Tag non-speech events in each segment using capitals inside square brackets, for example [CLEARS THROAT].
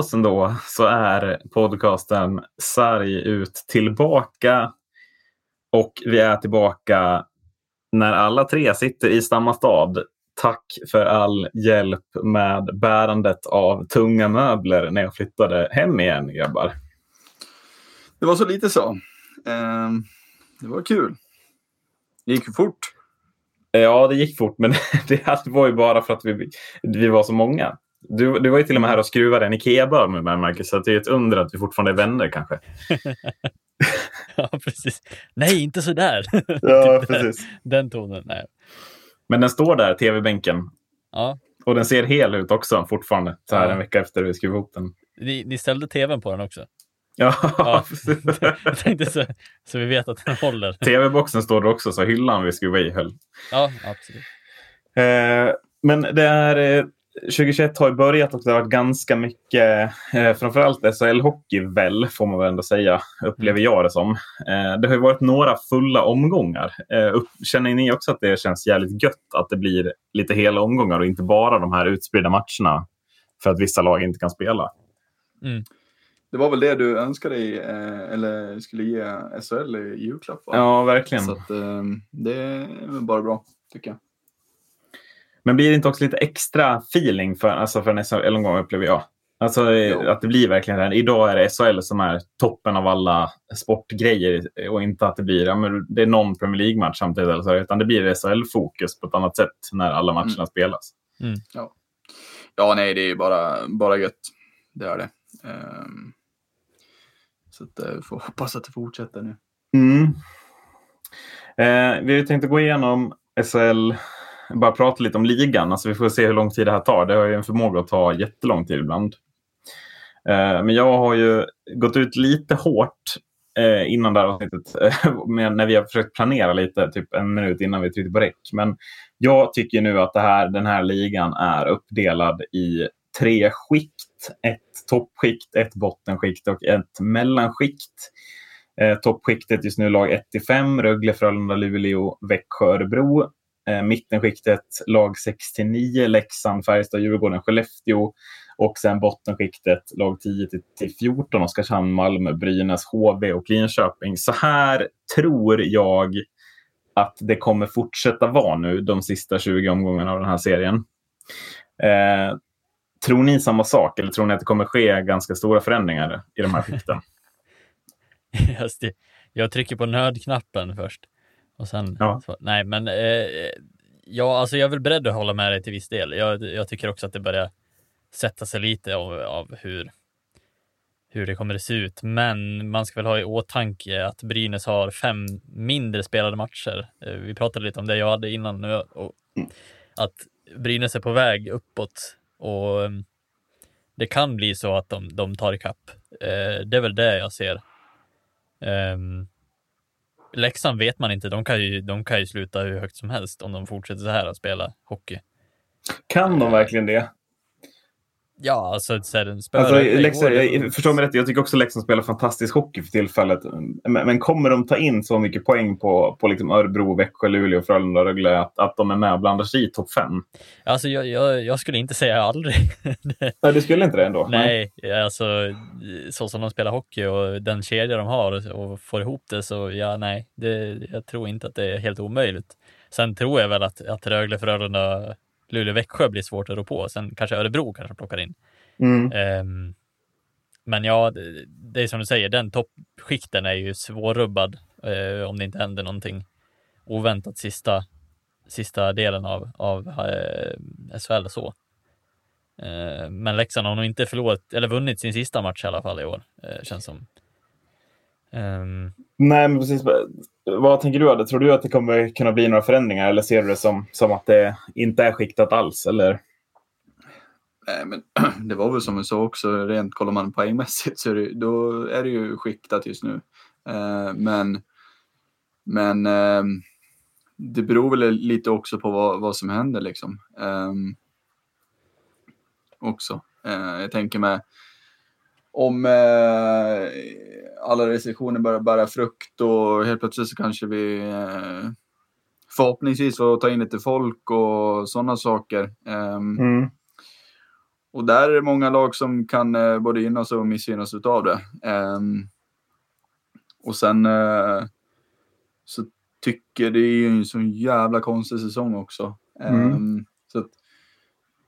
efter en lång paus ändå så är podcasten Sarg ut tillbaka. Och vi är tillbaka när alla tre sitter i samma stad. Tack för all hjälp med bärandet av tunga möbler när jag flyttade hem igen, grabbar. Det var så lite så. Eh, det var kul. Det gick fort. Ja, det gick fort, men [LAUGHS] det var ju bara för att vi, vi var så många. Du, du var ju till och med här och skruvade en Ikea-bör med mig, Marcus, så det är ett under att vi fortfarande är vänner kanske. [LAUGHS] ja, precis. Nej, inte så där. [LAUGHS] Ja, precis. Den tonen, nej. Men den står där, tv-bänken. Ja. Och den ser hel ut också fortfarande, så här Ja. en vecka efter vi skrev ihop den. Ni, ni ställde tvn på den också? Ja, Ja. precis. [LAUGHS] Jag tänkte så, så vi vet att den håller. Tv-boxen står där också, så hyllan vi skruvade i höll. Ja, absolut. Eh, men det är, eh, 2021 har ju börjat och det har varit ganska mycket, eh, framförallt SHL-hockey väl, får man väl ändå säga, upplever jag det som. Eh, det har ju varit några fulla omgångar. Eh, upp, känner ni också att det känns jävligt gött att det blir lite hela omgångar och inte bara de här utspridda matcherna för att vissa lag inte kan spela? Mm. Det var väl det du önskade dig, eh, eller skulle ge SHL i julklapp? Va? Ja, verkligen. Så att, eh, det är väl bara bra, tycker jag. Men blir det inte också lite extra feeling för, alltså för en SHL-omgång upplever jag? Alltså eh, Jo. att det blir verkligen det här. Idag är det SHL som är toppen av alla sportgrejer och inte att det blir ja, men det är någon Premier League-match samtidigt. Eller så, utan det blir SHL-fokus på ett annat sätt när alla matcherna Mm. spelas. Ja, nej, det är ju bara, bara gött. Det är det. Ehm, så att, eh, får hoppas att det fortsätter nu. Mm. Eh, vi tänkte gå igenom SHL, bara prata lite om ligan. Alltså vi får se hur lång tid det här tar. Det har ju en förmåga att ta jättelång tid ibland. Eh, men jag har ju gått ut lite hårt eh, innan det här avsnittet eh, med, när vi har försökt planera lite, typ en minut innan vi tryckte på räck. Men jag tycker nu att det här, den här ligan är uppdelad i tre skikt. Ett toppskikt, ett bottenskikt och ett mellanskikt. Eh, toppskiktet just nu lag 1-5, Rögle, Frölunda, Luleå, Växjö, Örebro. Eh, mittenskiktet lag 6-9, Leksand, Färjestad, Djurgården, Skellefteå. Och sen bottenskiktet lag 10-14, Oskarshamn, Malmö, Brynäs, HV och Linköping. Så här tror jag att det kommer fortsätta vara nu de sista 20 omgångarna av den här serien. Eh, tror ni samma sak eller tror ni att det kommer ske ganska stora förändringar i de här skikten? [LAUGHS] Just det. Jag trycker på nödknappen först. Och sen, Ja. så, nej men, eh, ja alltså jag är väl beredd att hålla med dig till viss del. Jag, jag tycker också att det börjar sätta sig lite av, av hur, hur det kommer att se ut. Men man ska väl ha i åtanke att Brynäs har fem mindre spelade matcher. Eh, Vi pratade lite om det jag hade innan nu och att Brynäs är på väg uppåt och mm, det kan bli så att de, de tar ikapp. Eh, Det är väl det jag ser. Leksand vet man inte, de kan, ju, de kan ju sluta hur högt som helst om de fortsätter så här att spela hockey. Kan de verkligen det? Ja, alltså, så här, spöar Alltså, Leksand, jag förstår mig rätt, jag tycker också Leksand spelar fantastisk hockey för tillfället. Men, men kommer de ta in så mycket poäng på, på liksom Örebro, Växjö, Luleå, Frölunda och Rögle att, att de är med och blandar sig i topp fem? Alltså, jag, jag, jag skulle inte säga aldrig. [LAUGHS] Nej, det skulle inte det ändå. Nej, alltså så som de spelar hockey och den kedja de har och får ihop det så ja, nej, det, jag tror inte att det är helt omöjligt. Sen tror jag väl att, att Rögle, Frölunda, Luleå, Växjö blir svårt att rå på. Sen kanske Örebro kanske plockar in. Mm. Ehm, men ja, det, det är som du säger, den toppskikten är ju svårrubbad eh, om det inte händer någonting oväntat sista, sista delen av, av eh, SHL så. Eh, men Leksand har nog inte förlorat, eller vunnit sin sista match i alla fall i år, eh, känns som. Ehm, Nej, men precis. Vad tänker du? Adde? Tror du att det kommer kunna bli några förändringar eller ser du det som, som att det inte är skiktat alls? Eller? Nej, men [CLEARS THROAT] det var väl som vi sa också, rent kollar man poängmässigt så är det, då är det ju skiktat just nu. Eh, men men eh, det beror väl lite också på vad, vad som händer liksom. Eh, också. Eh, jag tänker med om eh, alla restriktioner börjar bära frukt och helt plötsligt så kanske vi eh, förhoppningsvis får ta in lite folk och sådana saker. Ehm, Mm. och där är det många lag som kan eh, både gynnas och missgynnas utav det. Um, och sen uh, så tycker det är ju en sån jävla konstig säsong också. Mm. Um, så att,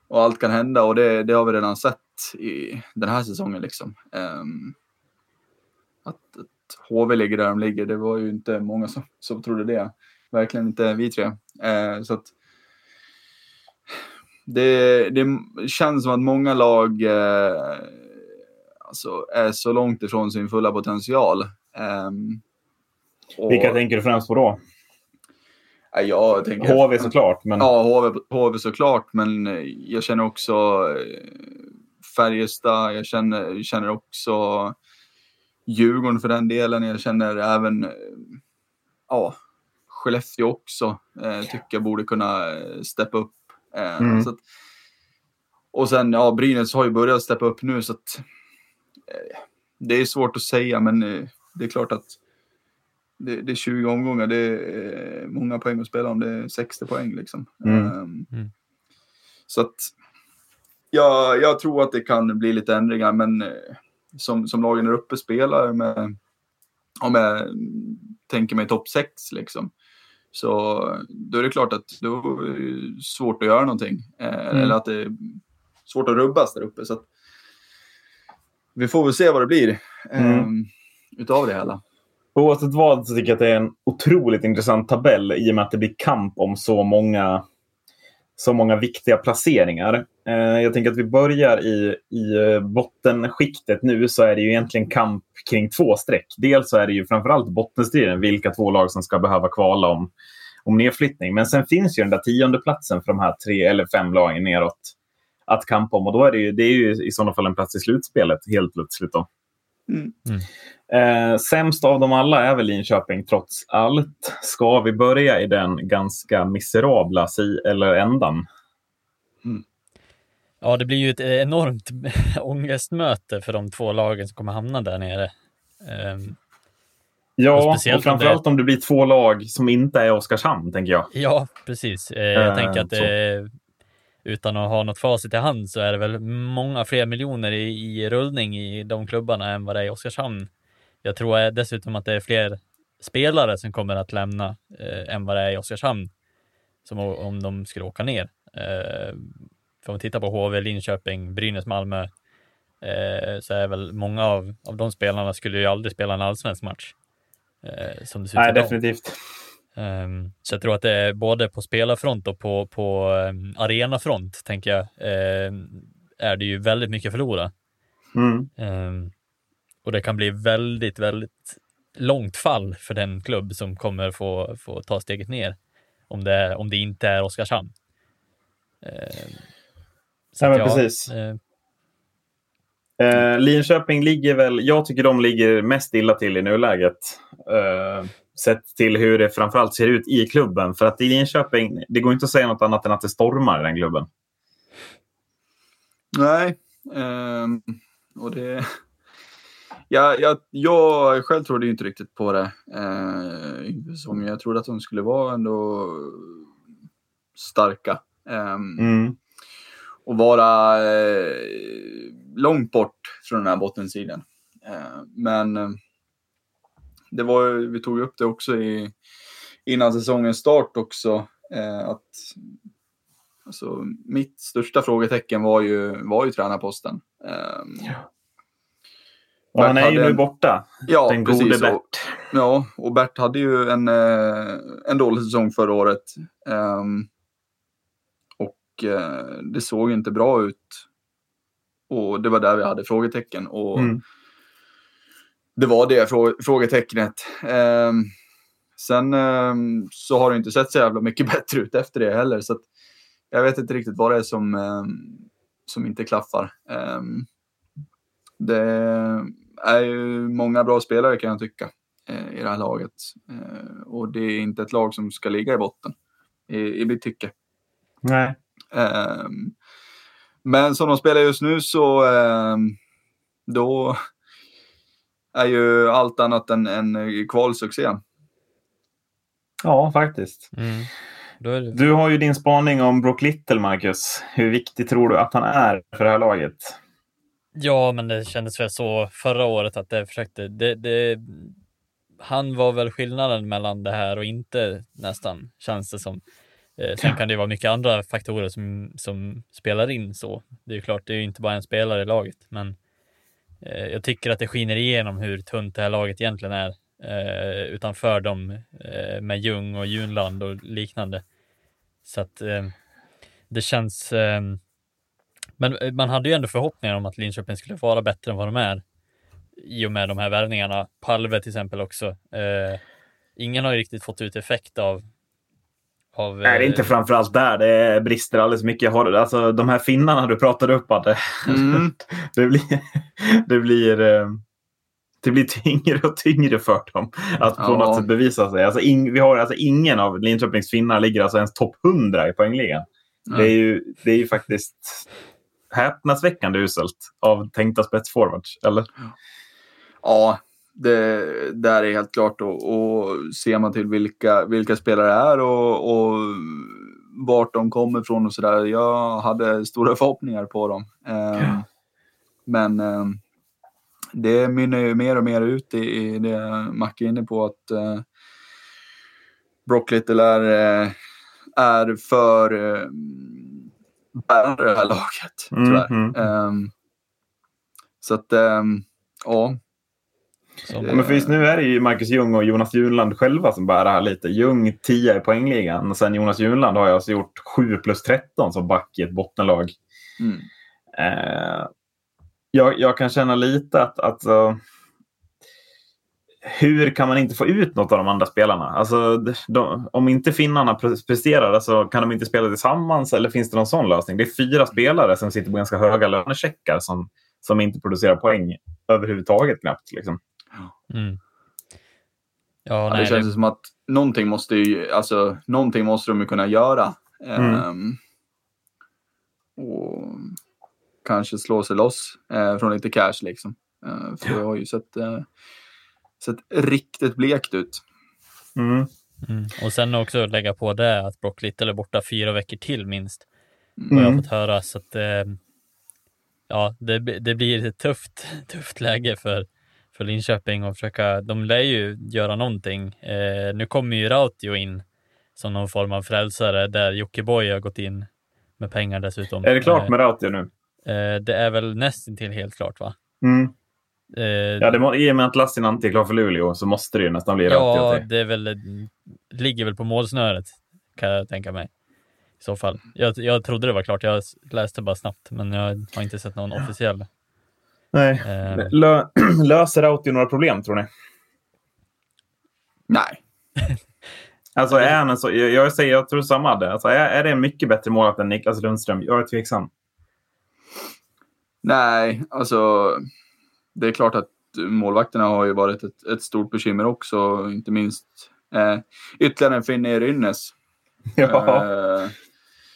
och allt kan hända och det, det har vi redan sett i den här säsongen. Liksom. Um, att, att HV ligger där de ligger, det var ju inte många som, som trodde det. Verkligen inte vi tre. Uh, så att, det, det känns som att många lag eh, alltså är så långt ifrån sin fulla potential. Um, och, Vilka tänker du främst på då? Jag tänker, HV såklart. Men... Ja, HV, HV såklart, men jag känner också eh, Färjestad, jag känner, känner också Djurgården för den delen. Jag känner även eh, ja, Skellefteå också. Eh, tycker jag borde kunna eh, steppa upp. Eh, mm. att, och sen, ja, Brynäs har ju börjat steppa upp nu så att eh, det är svårt att säga, men det är klart att det, det, är 20 omgångar, det är många poäng att spela om, det är 60 poäng liksom. Mm. Um, mm. Så att ja, jag tror att det kan bli lite ändringar, men eh, som, som lagen där uppe spelar med, om jag tänker mig topp 6 liksom, så då är det klart att det är svårt att göra någonting. Eh, mm. Eller att det är svårt att rubbas där uppe. Så att, vi får väl se vad det blir mm. um, utav det hela. Oavsett vad så tycker jag att det är en otroligt intressant tabell i och med att det blir kamp om så många, så många viktiga placeringar. Eh, jag tänker att vi börjar i, i eh, bottenskiktet nu så är det ju egentligen kamp kring två streck. Dels så är det ju framförallt bottenstriden, vilka två lag som ska behöva kvala om, om nedflyttning. Men sen finns ju den där tionde platsen för de här tre eller fem lagen neråt att kampa om. Och då är det ju, det är ju i sådana fall en plats i slutspelet helt plötsligt. Då. Mm. Mm. Eh, sämst av dem alla är väl Linköping trots allt. Ska vi börja i den ganska miserabla si eller ändan? Mm. Ja, det blir ju ett enormt [LAUGHS] ångestmöte för de två lagen som kommer hamna där nere. Um, ja, och, och framförallt det... om det blir två lag som inte är Oskarshamn, tänker jag. Ja, precis. Eh, jag tänker att det, utan att ha något facit i hand så är det väl många fler miljoner i, i rullning i de klubbarna än vad det är i Oskarshamn. Jag tror dessutom att det är fler spelare som kommer att lämna eh, än vad det är i Oskarshamn som om de skulle åka ner. Eh, för om vi tittar på HV, Linköping, Brynäs, Malmö eh, så är väl många av, av de spelarna skulle ju aldrig spela en allsvensk match. Eh, som det ser Nej, definitivt. Um, så jag tror att det är både på spelarfront och på, på um, arenafront, tänker jag, um, är det ju väldigt mycket förlora. Mm. Och det kan bli väldigt, väldigt långt fall för den klubb som kommer få, få ta steget ner om det, om det inte är Oskarshamn. Så ja, precis. Uh, uh, Linköping ligger väl, jag tycker de ligger mest illa till i nuläget. Uh, sett till hur det framförallt ser ut i klubben. För att i Linköping, det går inte att säga något annat än att det stormar i den klubben. Nej, um, och det... Ja, jag, jag själv trodde inte riktigt på det uh, Jag trodde att de skulle vara ändå starka. Um, mm. Och vara uh, långt bort från den här bottensidan. Uh, men det var, vi tog upp det också i, innan säsongens start också. Eh, att alltså, mitt största frågetecken var ju, var ju tränarposten. Eh, ja. Och han är ju nu borta, ja, den gode precis, Bert. Och, ja, och Bert hade ju en, eh, en dålig säsong förra året. Um, och uh, det såg inte bra ut. Och det var där vi hade frågetecken. Och mm det var det frågetecknet. Eh, sen eh, så har det inte sett så jävla mycket [LAUGHS] bättre ut efter det heller. Så jag vet inte riktigt vad det är som, eh, som inte klaffar. Ehm, det är ju många bra spelare kan jag tycka eh, i det här laget. Eh, och det är inte ett lag som ska ligga i botten i, i mitt tycke. Nej. Ehm, men som de spelar just nu så ehm, då är ju allt annat än en kvalsuccé. Ja, faktiskt. Mm. Då är det... Du har ju din spaning om Brock Little, Marcus. Hur viktig tror du att han är för det här laget? Ja, men det kändes väl så förra året att det försökte. Det, det, han var väl skillnaden mellan det här och inte nästan, känns det som. Eh, sen kan det vara mycket andra faktorer som, som spelar in så. Det är ju klart, det är ju inte bara en spelare i laget, men eh, Eh, jag tycker att det skiner igenom hur tunt det här laget egentligen är eh, utanför dem eh, med Ljung och Junland och liknande. Så att eh, det känns eh, men eh, man hade ju ändå förhoppningar om att Linköping skulle vara bättre än vad de är i och med de här värvningarna. Palve till exempel också. Eh, ingen har ju riktigt fått ut effekt av av, Nej, det är inte eh, framförallt där det brister alldeles mycket. Alltså, de här finnarna du pratade upp, att det, mm. [LAUGHS] det, blir, det, blir, eh, det blir tyngre och tyngre för dem att på ja. något sätt bevisa sig. Alltså, in, vi har, alltså, ingen av Linköpings finnar ligger alltså ens topp 100 i poängligan. Mm. Det, är ju, det är ju faktiskt häpnadsväckande uselt av tänkta spetsforwards, eller? Ja, det där är helt klart. Och, och ser man till vilka, vilka spelare det är och, och vart de kommer ifrån och sådär. Jag hade stora förhoppningar på dem. Eh, ja. Men eh, det mynnar ju mer och mer ut i, det Macke är inne på att eh, Brock Little är, eh, är för eh, bärande det här laget, mm, tyvärr. Mm. Um, så att, um, ja. Så, men för nu är det ju Marcus Ljung och Jonas Junland själva som bär det här lite. Ljung 10 i poängligan och sen Jonas Junland har jag alltså gjort 7 plus 13 som back i ett bottenlag. Mm. Uh, jag, jag, kan känna lite att, att uh, hur kan man inte få ut något av de andra spelarna? Alltså, de, om inte finnarna presterar, alltså, kan de inte spela tillsammans eller finns det någon sån lösning? Det är fyra spelare som sitter på ganska höga lönecheckar som, som inte producerar poäng överhuvudtaget knappt. Liksom. Mm. Ja, nej, det känns det... som att någonting måste, ju, alltså, någonting måste de ju kunna göra. Mm. Um, och kanske slå sig loss uh, från lite cash liksom. Uh, för jag har ju sett uh, sett riktigt blekt ut. Mm. Mm. Och sen också lägga på det att Brock Little är borta fyra veckor till minst. Mm. Vad jag har fått höra. Så att, eh, ja, det, det blir ett tufft, [LAUGHS] tufft läge för, för Linköping och försöka. De lär ju göra någonting. Eh, nu kommer ju Rautio in som någon form av frälsare där Jockiboi har gått in med pengar dessutom. Är det klart eh, med Rautio nu? Eh, det är väl nästan helt klart va? Mm. Eh, ja, det må, I och med att Lassinantti är klar för Luleå så måste det ju nästan bli Ja, det är väl, ligger väl på målsnöret kan jag tänka mig. I så fall. Jag, jag trodde det var klart. Jag läste bara snabbt, men jag har inte sett någon officiell. Nej. Eh. Lö, [CLEARS THROAT] löser Rauti några problem, tror ni? Nej. [LAUGHS] alltså, är han så, jag, jag, säger, jag tror samma. Det. Alltså, är, är det en mycket bättre målvakt än Niklas Lundström? Jag är tveksam. Nej, alltså det är klart att målvakterna har ju varit ett, ett stort bekymmer också, inte minst eh, ytterligare en finne i Rynnes. [LAUGHS] Ja. Eh,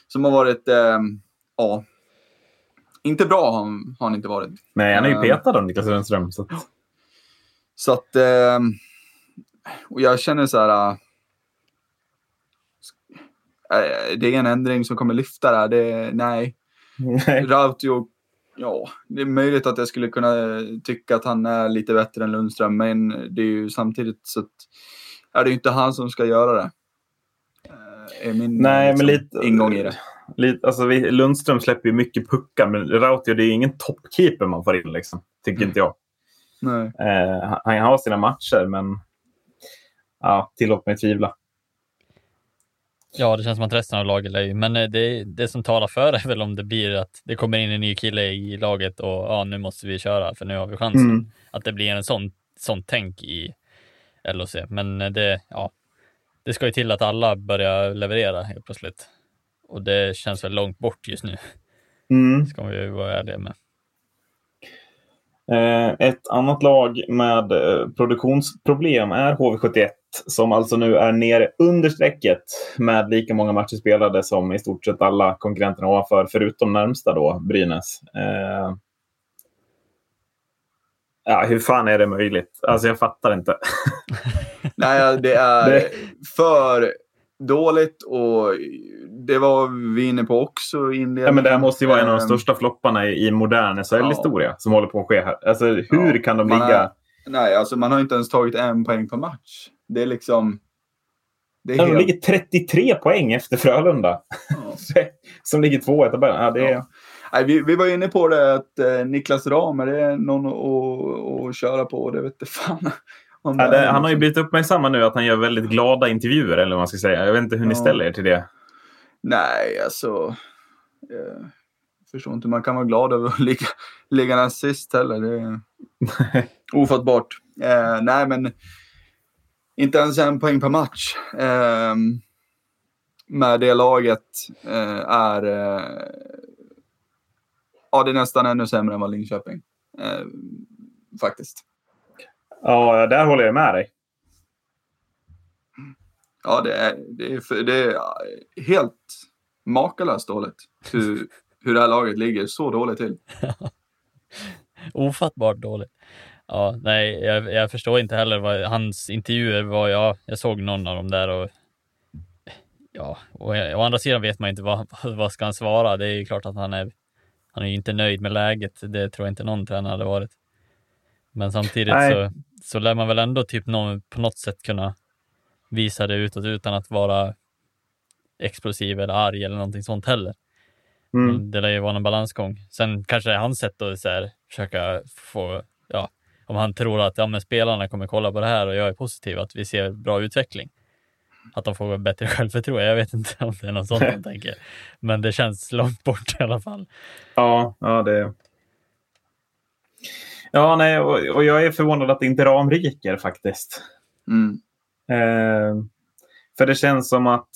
som har varit, eh, ja, inte bra har, har han inte varit. Nej, han är ju eh, petad av Niklas Rönnström. Så att, så att eh, och jag känner så här, äh, det är en ändring som kommer lyfta det här. Det, nej. nej. Rautio Ja, det är möjligt att jag skulle kunna tycka att han är lite bättre än Lundström, men det är ju samtidigt så att är det ju inte han som ska göra det. Eh, är min Nej, liksom, men lite, ingång i det. Alltså, Lundström släpper ju mycket puckar, men Rautio det är ingen toppkeeper man får in, liksom, tycker mm. inte jag. Nej. Eh, han har sina matcher, men ja, tillåt mig tvivla. Ja, det känns som att resten av laget är ju, men eh, det, det som talar för är väl om det blir att det kommer in en ny kille i laget och ja, nu måste vi köra för nu har vi chansen. Mm. Att det blir en sån, sån tänk i LOC. Men eh, det, ja, det ska ju till att alla börjar leverera helt plötsligt. Och det känns väl långt bort just nu. Mm. [LAUGHS] Ska vi vara ärliga med. Eh, ett annat lag med eh, produktionsproblem är HV71 som alltså nu är nere under strecket med lika många matcher spelade som i stort sett alla konkurrenterna ovanför, förutom närmsta då, Brynäs. Eh... Ja, hur fan är det möjligt? Alltså jag fattar inte. [LAUGHS] Nej, det är [LAUGHS] för dåligt och det var vi inne på också i inledningen. Ja, men det här måste ju vara en av de Ehm, största flopparna i, i modern SHL-historia som håller på att ske här. Alltså hur Ja, kan de ligga... är- Nej, alltså man har inte ens tagit en poäng per match. Det är liksom... Det är Ja, de helt... ligger 33 poäng efter Frölunda. Ja. [LAUGHS] som ligger två i tabellen. Ja, det är... Ja. Nej, vi, vi var inne på det att eh, Niklas det är någon att, att köra på. Det vet fan. [LAUGHS] Ja, det det, han har ju blivit uppmärksammad nu att han gör väldigt glada intervjuer, eller vad man ska säga. Jag vet inte hur ni Ja. ställer er till det. Nej, alltså. Eh, förstår inte hur man kan vara glad över att ligga, ligga näst sist heller. Det är [LAUGHS] ofattbart. Eh, nej, men inte ens en poäng per match. Eh, med det laget eh, är... Eh, ja, det är nästan ännu sämre än vad Linköping. Eh, faktiskt. Ja, där håller jag med dig. Ja, det är, det är, för, det är helt makalöst dåligt. Hur, [LAUGHS] hur det här laget ligger så dåligt till. [LAUGHS] Ofattbart dåligt. Ja, nej, jag, jag förstår inte heller vad hans intervjuer var. Ja, jag såg någon av dem där och ja, och å andra sidan vet man inte vad, [LAUGHS] vad ska han svara. Det är ju klart att han är, han är ju inte nöjd med läget. Det tror jag inte någon tränare hade varit. Men samtidigt Nej. så, så lär man väl ändå typ någon, på något sätt kunna visa det utåt utan att vara explosiv eller arg eller någonting sånt heller. Mm. Det lär ju vara en balansgång. Sen kanske det är hans sätt att så här, försöka få, ja, om han tror att ja, men spelarna kommer kolla på det här och jag är positiv, att vi ser bra utveckling. Att de får bättre [LAUGHS] självförtroende. Jag vet inte om det är något sånt han [LAUGHS] tänker. Men det känns långt bort i alla fall. Ja, ja det... Ja, nej, och, och jag är förvånad att det inte ramryker faktiskt. Mm. Eh, för det känns som att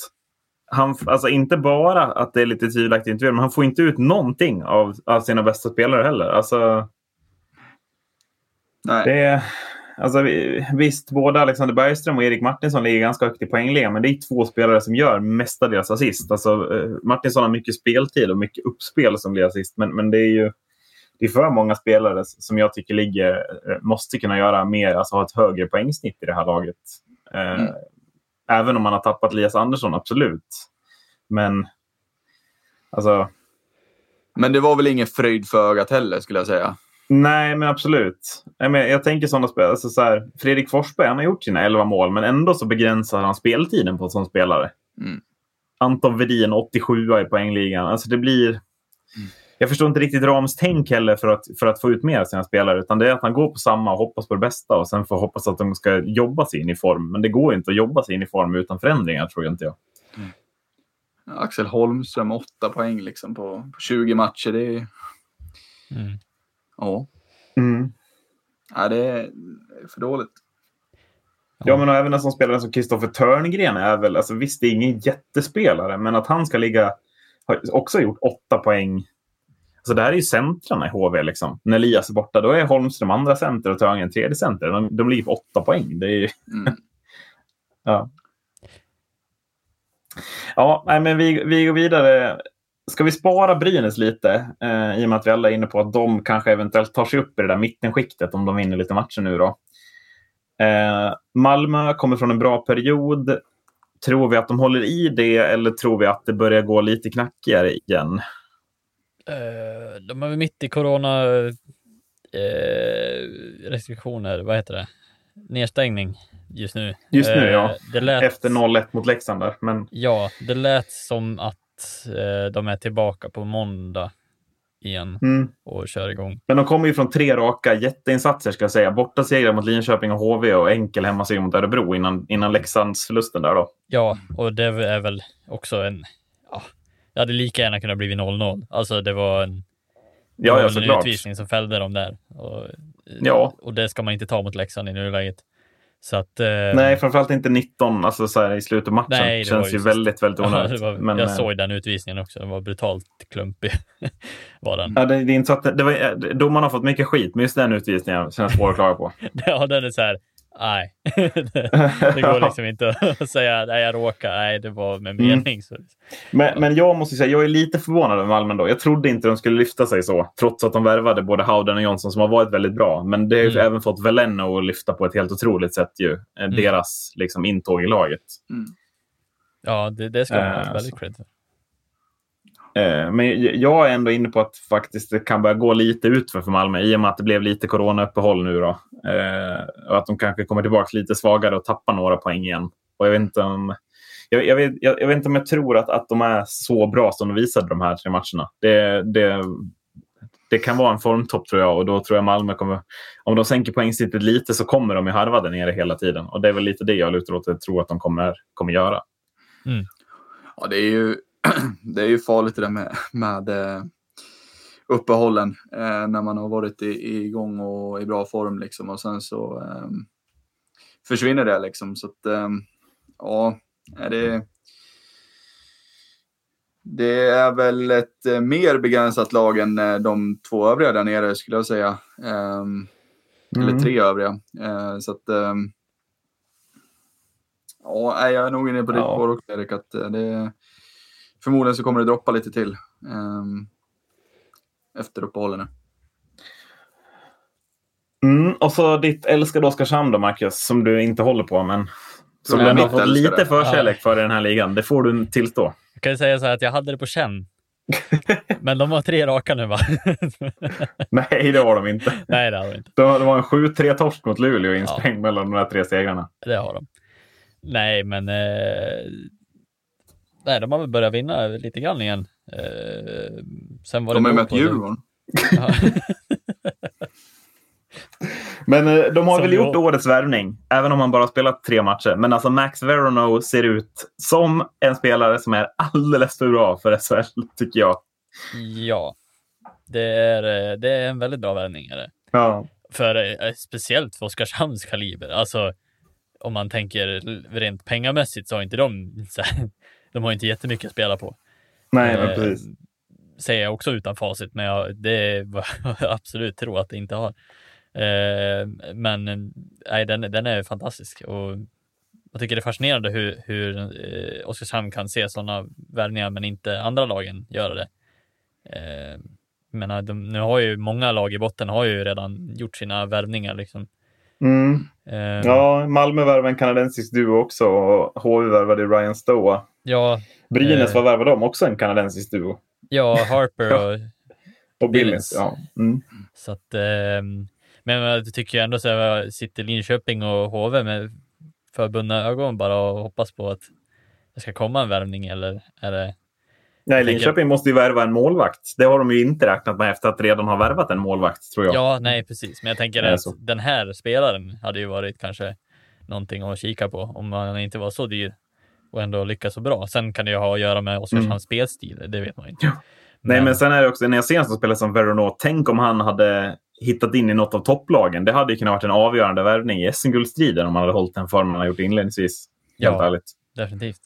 han, alltså inte bara att det är lite tvivelaktigt intervjuer, men han får inte ut någonting av, av sina bästa spelare heller. Alltså, Nej. det alltså, vi- visst, både Alexander Bergström och Erik Martinsson ligger ganska högt i poängligan, men det är två spelare som gör mestadels assist. Alltså, eh, Martinsson har mycket speltid och mycket uppspel som blir assist, men, men det är ju det är för många spelare som jag tycker ligger, eh, måste kunna göra mer, alltså ha ett högre poängsnitt i det här laget. Eh, Mm. Även om man har tappat Elias Andersson, absolut. Men alltså, Men det var väl ingen fröjd för ögat heller skulle jag säga. nej men absolut. Jag, men, jag tänker sådana spelare, alltså, så här, Fredrik Forsberg han har gjort sina 11 mål, men ändå så begränsar han speltiden på sån spelare. Mm. Anton Vedin, 87 i poängligan. Alltså det blir... Jag förstår inte riktigt Rams tänk heller för att, för att få ut mer av sina spelare. Utan det är att han går på samma och hoppas på det bästa och sen får hoppas att de ska jobba sig in i form. Men det går inte att jobba sig in i form utan förändringar tror jag inte jag. Axel Holmström, åtta poäng liksom på, på 20 matcher. Det är... Mm. Ja. Mm. Nej, det är för dåligt. Ja, men även en sån spelare som Kristoffer Törngren är väl, alltså visst det är ingen jättespelare, men att han ska ligga, har också gjort åtta poäng. Alltså det här är ju centrarna i HV liksom. När Elias är borta, då är Holmström andra center och Törngren tredje center. De, de ligger på åtta poäng. Det är ju, Mm. [LAUGHS] ja. Ja, nej, men vi, vi går vidare. Ska vi spara Brynäs lite? Eh, I och med att vi alla är inne på att de kanske eventuellt tar sig upp i det där mittenskiktet om de vinner lite matcher nu då. Eh, Malmö kommer från en bra period. Tror vi att de håller i det eller tror vi att det börjar gå lite knackigare igen? Eh, de är mitt i corona eh, restriktioner, vad heter det? Nedstängning just nu. Just nu, Eh, ja. Det lät, Efter 0-1 mot Leksand där. Men Ja, det lät som att eh, de är tillbaka på måndag igen mm. och kör igång. Men de kommer ju från tre raka jätteinsatser ska jag säga. Borta segrar mot Linköping och HV och enkel hemmaseger mot Örebro innan, innan Leksands förlusten där då. Ja, och det är väl också en... Ja, det hade lika gärna kunnat bli 0-0. Alltså det var en, Ja, ja en utvisning som fällde dem där. Och, Ja. och det ska man inte ta mot Leksand i nuläget. Så att... Eh, Nej, framförallt inte 19 alltså så här, i slutet av matchen. Nej, det känns ju väldigt, väldigt [LAUGHS] ja, onödigt. det var, Men, jag eh, såg den utvisningen också. Den var brutalt klumpig. [LAUGHS] var den. Ja, det, det är inte så att det, det var, eh, domarna har fått mycket skit, men just den utvisningen känns svår att klaga på. [LAUGHS] Ja, den är så här. Nej, det, [LAUGHS] det går [LAUGHS] liksom inte att säga nej, jag råkar. Nej, det var med Mm. mening. Så. Men, men jag måste säga, jag är lite förvånad över Malmö då. Jag trodde inte de skulle lyfta sig så, trots att de värvade både Howden och Johnson som har varit väldigt bra. Men det har ju Mm. även fått Veleno att lyfta på ett helt otroligt sätt ju. eh, Deras liksom, intåg i laget. Mm. Ja, det, det ska man ha Eh, väldigt cred för. Men jag är ändå inne på att faktiskt det kan börja gå lite utför för Malmö i och med att det blev lite coronauppehåll nu. Då. Eh, och att de kanske kommer tillbaka lite svagare och tappar några poäng igen. Och jag vet inte om jag, jag, vet, jag, jag vet inte om jag tror att, att de är så bra som de visade de här tre matcherna. Det, det, det kan vara en formtopp tror jag och då tror jag Malmö kommer... Om de sänker poängsnittet lite så kommer de ju harva där nere hela tiden. Och det är väl lite det jag lutar åt att jag tror att de kommer, kommer göra. Ja, det är ju, det är ju farligt det där med, med eh, uppehållen eh, när man har varit i, igång och i bra form liksom och sen så eh, försvinner det liksom. Så att, eh, ja, det, det är väl ett eh, mer begränsat lag än eh, de två övriga där nere skulle jag säga. Ehm, Eller Mm. tre övriga. Så att, ehm, ja, jag är nog inne på ditt Ja. spår också Erik. Att det, förmodligen så kommer det droppa lite till. ehm, efter uppehållen. Mm, och så ditt älskade Oskarshamn då, Marcus, som du inte håller på, men som Ja, du ändå har fått lite förkärlek för i den här ligan. Det får du tillstå. Jag kan ju säga så här att jag hade det på känn. [LAUGHS] Men de har tre raka nu va? [LAUGHS] Nej, det har de inte. Nej, det har de inte. Det var, det var en 7-3-torsk mot Luleå insprängd mellan de här tre segrarna. Det har de. Nej, men eh, nej, de har väl börjat vinna lite grann igen. Eh, sen var De det har ju mött Djurgården. [LAUGHS] Men eh, de har Som väl gjort årets värvning, även om han bara har spelat tre matcher. Men alltså Max Verono ser ut som en spelare som är alldeles för bra för SHL, tycker jag. ja, det är, eh, det är en väldigt bra värvning. Är det. Ja. För, eh, speciellt för Oskarshamns kaliber. Alltså, om man tänker rent pengamässigt så har inte de, så här, de har inte jättemycket att spela på. Nej, men Eh, precis. Säger jag också utan facit, men jag, det jag [LAUGHS] absolut tror att det inte har. Eh, men nej, den, den är fantastisk och jag tycker det är fascinerande hur, hur eh, Oskarshamn kan se sådana värvningar men inte andra lagen göra det. Eh, men de, nu har ju många lag i botten har ju redan gjort sina värvningar liksom. Mm. Eh, Ja, Malmö värvade en kanadensisk duo också och HV värvade Ryan Stoa. Ja, Brynäs, Eh. vad värvade de? Också en kanadensisk duo. ja, Harper och [LAUGHS] Och Billings. Ja. Mm. Så att, ehm, men jag tycker ändå så här, sitter Linköping och HV med förbundna ögon bara och hoppas på att det ska komma en värvning eller är det? Nej, Linköping måste ju värva en målvakt. Det har de ju inte räknat med efter att redan ha värvat en målvakt, tror jag. Ja, nej precis. Men jag tänker att den här spelaren hade ju varit kanske någonting att kika på om man inte var så dyr och ändå lyckas så bra. Sen kan det ju ha att göra med Oskarshamns Mm. spelstil, det vet man ju inte. Ja. Nej, men sen är det också när jag senast spelade som Veronot. Tänk om han hade hittat in i något av topplagen. Det hade ju kunnat varit en avgörande värvning i SM-guldstriden om han hade hållit den formen han har gjort inledningsvis. Helt Ja. ärligt. Definitivt.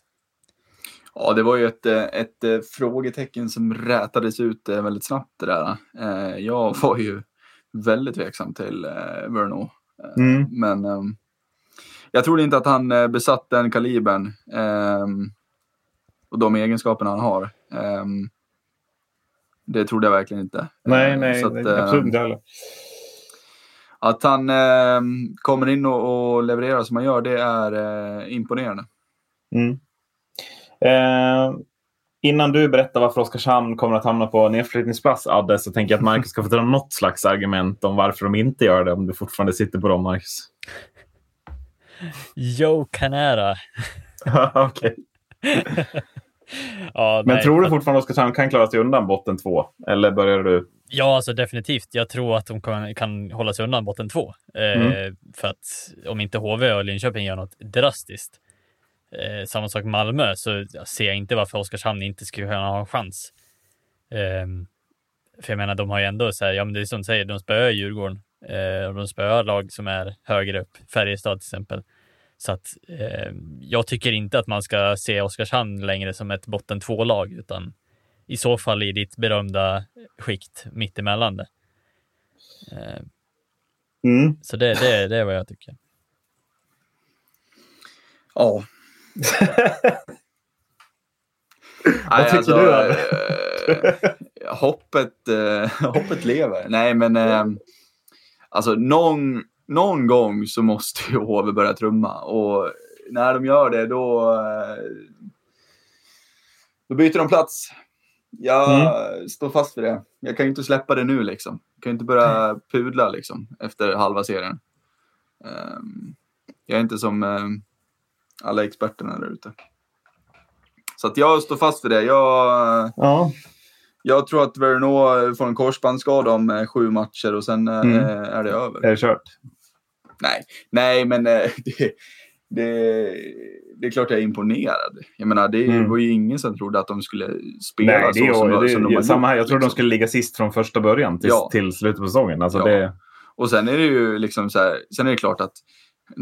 Ja, det var ju ett, eh, ett eh, frågetecken som rätades ut eh, väldigt snabbt det där. Jag var ju väldigt tveksam till Verno. Mm. Men ehm, jag trodde inte att han eh, besatt den kalibern ehm, och de egenskaperna han har. Ehm, det trodde jag verkligen inte. Nej, Eh, nej, så att, nej eh, absolut inte heller. Att han eh, kommer in och, och levererar som han gör, det är eh, imponerande. Mm. Eh, innan du berättar varför Oskarshamn kommer att hamna på nedflyttningsplats, Adde, så tänker jag att Marcus ska få dra något slags argument om varför de inte gör det, om du fortfarande sitter på dem, Marcus. Joe Canara. Okej. ja, Men nej, tror du fortfarande att Oskarshamn kan klara sig undan botten två? Eller börjar du... Ja, alltså definitivt. Jag tror att de kan, kan hålla sig undan botten två. Eh, Mm. För att om inte HV och Linköping gör något drastiskt, eh, samma sak Malmö, så ser jag inte varför Oskarshamn inte skulle kunna ha en chans. Ehm, för jag menar, de har ju ändå så här, ja men det är som du säger, de spöar Djurgården eh, de spöar lag som är högre upp, Färjestad till exempel. Så att eh, jag tycker inte att man ska se Oskarshamn längre som ett botten två-lag, utan i så fall i ditt berömda skikt mittemellan det. Eh, Mm. så det, det, det är vad jag tycker. Ja. [LAUGHS] Vad tycker du, Adde? eh, hoppet, eh, hoppet lever. Nej, men eh, alltså någon, någon gång så måste ju HV börja trumma och när de gör det då, eh, då byter de plats. Jag mm. står fast vid det. Jag kan ju inte släppa det nu liksom. Jag kan ju inte börja pudla liksom efter halva serien. Um, jag är inte som um, alla experterna där ute. Så att jag står fast vid det. Jag, ja. Jag tror att Verno får en korsbandsskada om eh, sju matcher och sen eh, mm. är det över. Är det kört? Nej, nej men eh, [LAUGHS] det, det, det, är klart jag är imponerad. Jag menar, det mm. var ju ingen som trodde att de skulle spela Nej, det, så som, det, som de har samma här. Jag trodde liksom. de skulle ligga sist från första början till, ja. till slutet på säsongen. Alltså ja. det... Och sen är det ju liksom så här, sen är det klart att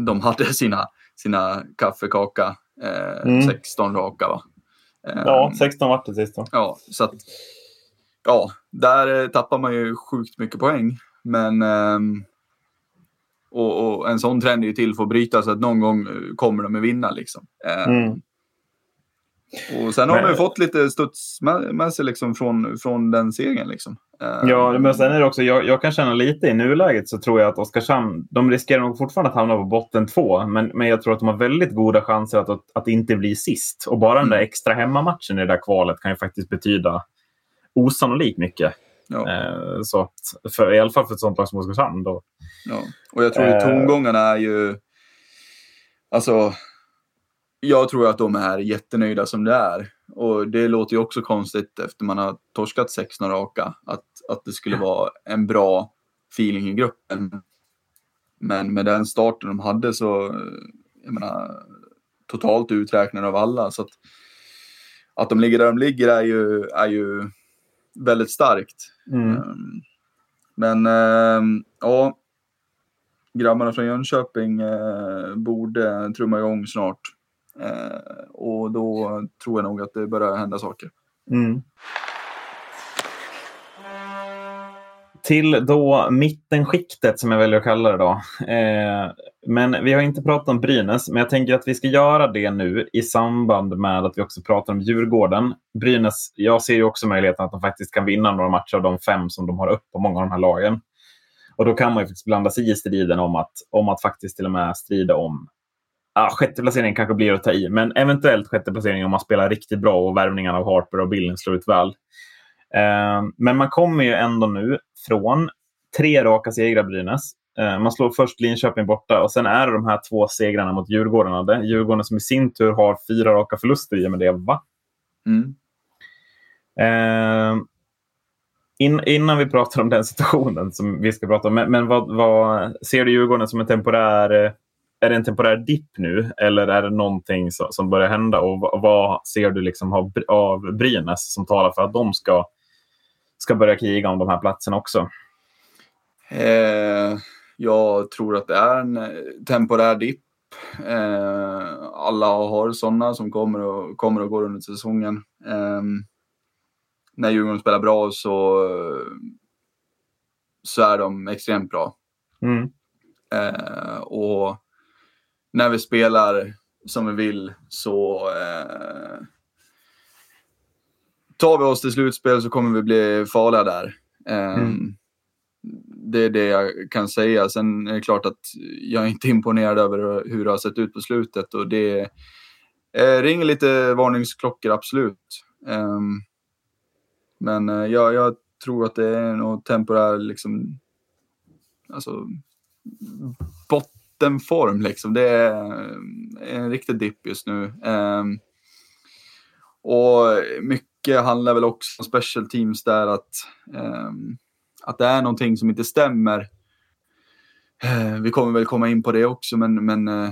de hade [LAUGHS] sina, sina kaffekaka, eh, mm. 16 raka va? Ja, 16 vart det sist. Ja, så att, ja, där tappar man ju sjukt mycket poäng. Men um, och, och, en sån trend är ju till för att bryta så att någon gång eh, kommer de att vinna. Liksom. Eh, mm. Och sen har men, man fått lite studs med, med sig liksom från, från den segern. Liksom. Eh, ja, men sen är det också, jag, jag, kan känna lite i nuläget så tror jag att Oskarshamn, de riskerar nog fortfarande att hamna på botten två, men, men jag tror att de har väldigt goda chanser att, att, att inte bli sist. Och bara den där mm. extra hemmamatchen i det där kvalet kan ju faktiskt betyda osannolikt mycket. Ja. Eh, så att, för, I alla fall för ett sånt lag som Oskarshamn. Då. Ja. Och jag tror att eh. tongångarna är ju... Alltså, jag tror att de är jättenöjda som det är. Och det låter ju också konstigt efter man har torskat sex några raka. Att, att det skulle vara en bra feeling i gruppen. Men med den starten de hade så, jag menar, totalt uträknade av alla. Så att, att de ligger där de ligger är ju, är ju väldigt starkt. Mm. Ehm, men ehm, ja, grabbarna från Jönköping eh, borde trumma igång snart. Eh, och då tror jag nog att det börjar hända saker. Mm. Till då mittenskiktet som jag väljer att kalla det då. Eh, men vi har inte pratat om Brynäs, men jag tänker att vi ska göra det nu i samband med att vi också pratar om Djurgården. Brynäs, jag ser ju också möjligheten att de faktiskt kan vinna några matcher av de fem som de har upp på många av de här lagen. Och då kan man ju faktiskt blanda sig i striden om att, om att faktiskt till och med strida om ah, sjätte placeringen kanske blir att ta i, men eventuellt sjätte placeringen om man spelar riktigt bra och värvningarna av Harper och Billing slår ut väl. Eh, men man kommer ju ändå nu från tre raka segrar Brynäs. Eh, man slår först Linköping borta och sen är det de här två segrarna mot Djurgården. Djurgården som i sin tur har fyra raka förluster i och med det, va? Mm. Eh, in, innan vi pratar om den situationen som vi ska prata om, men, men vad, vad, ser du Djurgården som en temporär är det en temporär dipp nu eller är det någonting som, som börjar hända? Och vad, vad ser du liksom av, av Brynäs som talar för att de ska, ska börja kriga om de här platserna också? Eh, jag tror att det är en eh, temporär dipp. Eh, alla har sådana som kommer och, kommer och går under säsongen. Eh, när Djurgården spelar bra så, så är de extremt bra. Mm. Eh, och när vi spelar som vi vill så eh, tar vi oss till slutspel så kommer vi bli farliga där. Eh, mm. Det är det jag kan säga. Sen är det klart att jag är inte imponerad över hur det har sett ut på slutet och det eh, ringer lite varningsklockor, absolut. Um, men uh, jag, jag, tror att det är något temporär, liksom, alltså, bottenform liksom. Det är en riktig dipp just nu. Um, och mycket handlar väl också om special teams där att um, att det är någonting som inte stämmer. Eh, vi kommer väl komma in på det också, men, men eh,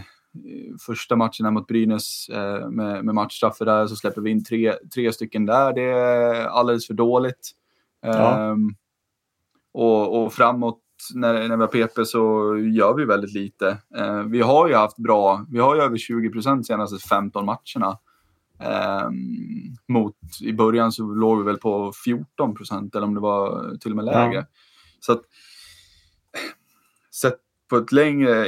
första matchen här mot Brynäs eh, med, med matchstraffer där så släpper vi in tre, tre stycken där. Det är alldeles för dåligt. Ja. Ehm, och, och framåt när, när vi har PP så gör vi väldigt lite. Eh, vi har ju haft bra, vi har ju över 20 procent senaste 15 matcherna. Um, mot, I början så låg vi väl på 14 procent eller om det var till och med lägre. Ja. Så att, sett på ett längre,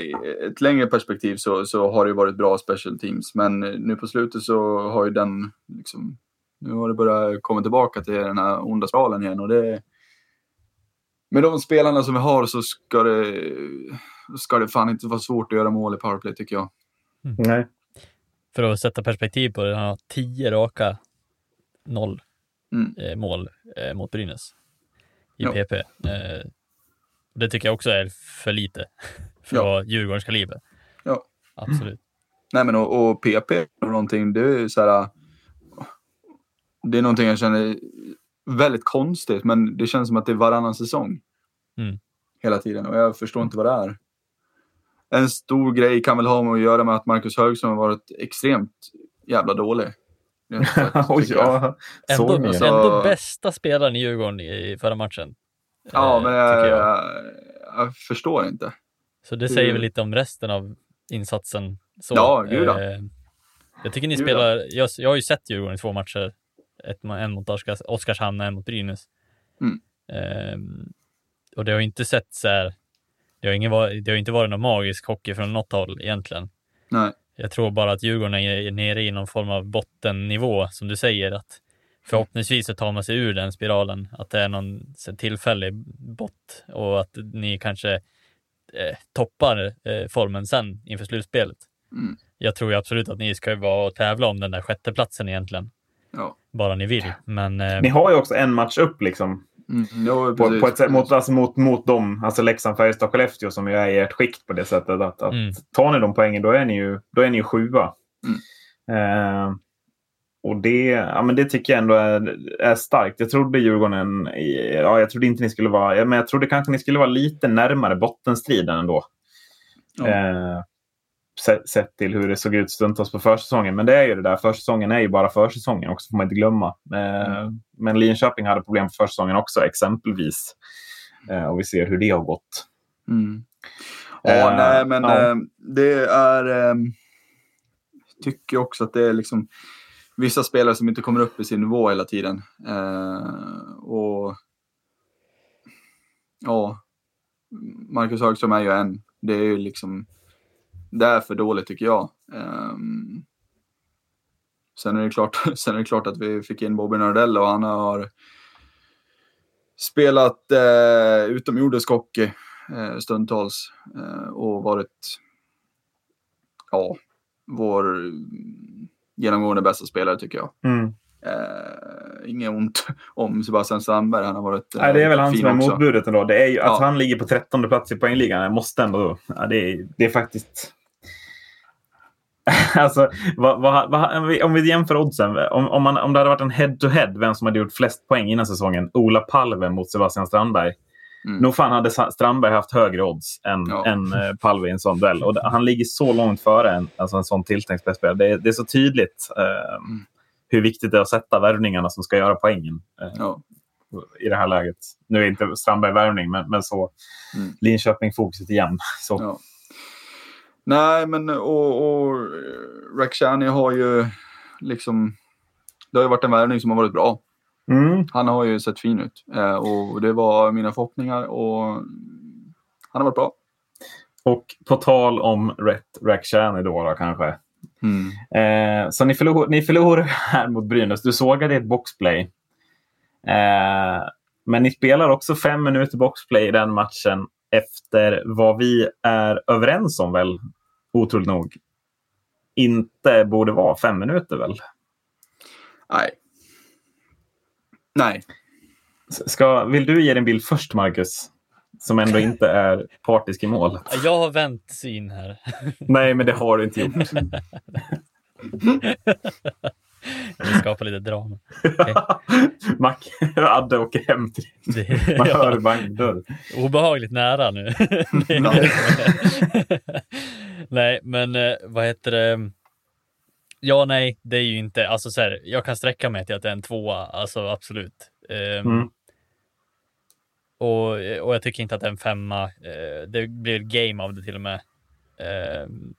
ett längre perspektiv så, så har det varit bra special teams. Men nu på slutet så har ju den, liksom, nu har det börjat komma tillbaka till den här onda spiralen igen. Och det, med de spelarna som vi har så ska det, ska det fan inte vara svårt att göra mål i powerplay tycker jag. Mm. Nej för att sätta perspektiv på det, han har tio raka noll Mm. eh, mål eh, mot Brynäs i Ja. PP. Eh, det tycker jag också är för lite [LAUGHS] för att Djurgårdens kaliber. Ja. Absolut. Nej men och, och PP och någonting, det är ju så här. Det är någonting jag känner väldigt konstigt, men det känns som att det är varannan säsong. Mm. Hela tiden och jag förstår inte vad det är. En stor grej kan väl ha med att göra med att Marcus Högström har varit extremt jävla dålig. Jag. [LAUGHS] ja. Ändå, alltså- ändå bästa spelaren i Djurgården i förra matchen. Ja, eh, men jag, jag. jag, jag förstår inte. Så det säger väl lite om resten av insatsen. Så, Ja, gud eh, Jag tycker ni Gud spelar, jag, jag har ju sett Djurgården i två matcher. Ett, en mot Oskars, Oskarshamn och en mot Brynäs. Mm. Ehm, och det har ju inte sett så här, det har, ingen, det har inte varit någon magisk hockey från något håll egentligen. Nej. Jag tror bara att Djurgården är nere i någon form av bottennivå, som du säger, att förhoppningsvis så tar man sig ur den spiralen, att det är någon tillfällig bott och att ni kanske eh, toppar eh, formen sen inför slutspelet. Mm. Jag tror ju absolut att ni ska vara och tävla om den där sjätteplatsen egentligen, Ja. bara ni vill. Men eh, Ni har ju också en match upp liksom. Mm, ja, På, på ett sätt, mot, alltså mot, mot dem, alltså Leksand, Färjestad, Skellefteå som ju är i ert skikt på det sättet. Att, att Mm. Tar ni de poängen då är ni ju, då är ni ju sjua. Mm. Eh, och det, ja, men det tycker jag ändå är, är starkt. Jag trodde Djurgården, ja, jag trodde inte ni skulle vara, men jag trodde kanske ni skulle vara lite närmare bottenstriden ändå. Ja. Eh, sett, till hur det såg ut stundtals på försäsongen. Men det är ju det där, försäsongen är ju bara försäsongen också, får man inte glömma. Eh, Men Linköping hade problem på försäsongen också, exempelvis. Eh, och vi ser hur det har gått. Mm. Ja, Eh, nej, men ja. det är... Eh, tycker också att det är liksom vissa spelare som inte kommer upp i sin nivå hela tiden. Och ja, Marcus Högström är ju en. Det är ju liksom, det är för dåligt tycker jag. Um, sen, är det klart, [LAUGHS] sen är det klart att vi fick in Bobby Nardell och han har spelat eh, utomjordisk hockey eh, stundtals eh, och varit ja, vår genomgående bästa spelare tycker jag. Mm. Eh, inget ont [LAUGHS] om Sebastian Strandberg, han har varit eh, Nej, det är väl han som är motbudet ändå. Det är ju, Att Ja. han ligger på 13 plats i poängligan jag måste ändå... Ja, det, är, det är faktiskt... [LAUGHS] alltså, vad, vad, vad, om vi- jämför oddsen. Om, om, man, om det hade varit en head-to-head, vem som hade gjort flest poäng innan säsongen. Ola Palve mot Sebastian Strandberg. Mm. Nog fan hade Strandberg haft högre odds än, Ja. än eh, Palve i en sån duell. Och han ligger så långt före en, alltså en sån tilltänkt spelare. Det, är- det är så tydligt eh, Mm. Hur viktigt det är att sätta värvningarna som ska göra poängen. Eh, Ja. i det här läget. Nu är inte Strandberg värvning, men, men så. Mm. Linköping-fokuset igen. [LAUGHS] Så. Ja. Nej, men och, och Rakhshani har ju liksom... Det har ju varit en värvning som har varit bra. Mm. Han har ju sett fin ut eh, och det var mina förhoppningar och han har varit bra. Och på tal om Rätt Rakhshani då, då kanske. Mm. Eh, så ni förlor, ni förlorade [LAUGHS] här mot Brynäs. Du sågade ett boxplay. Eh, men ni spelar också fem minuter boxplay i den matchen efter vad vi är överens om väl, otroligt nog, inte borde vara fem minuter väl? Nej. Nej. Ska, vill du ge din bild först, Marcus? Som ändå inte är partisk i målet. jag har vänt syn här. [LAUGHS] Nej, men det har du inte gjort. Jag vill skapa lite drama. [LAUGHS] Mac, Adde åker hem till Det, [LAUGHS] Man hör ja, vagndörr. obehagligt nära nu. Ja. nej, men eh, vad heter det? Ja, nej, det är ju inte, alltså så här, jag kan sträcka mig till att det är en tvåa, alltså absolut. Ehm, Mm. Och, och jag tycker inte att det är en femma. Eh, det blir game av det till och med. Ehm,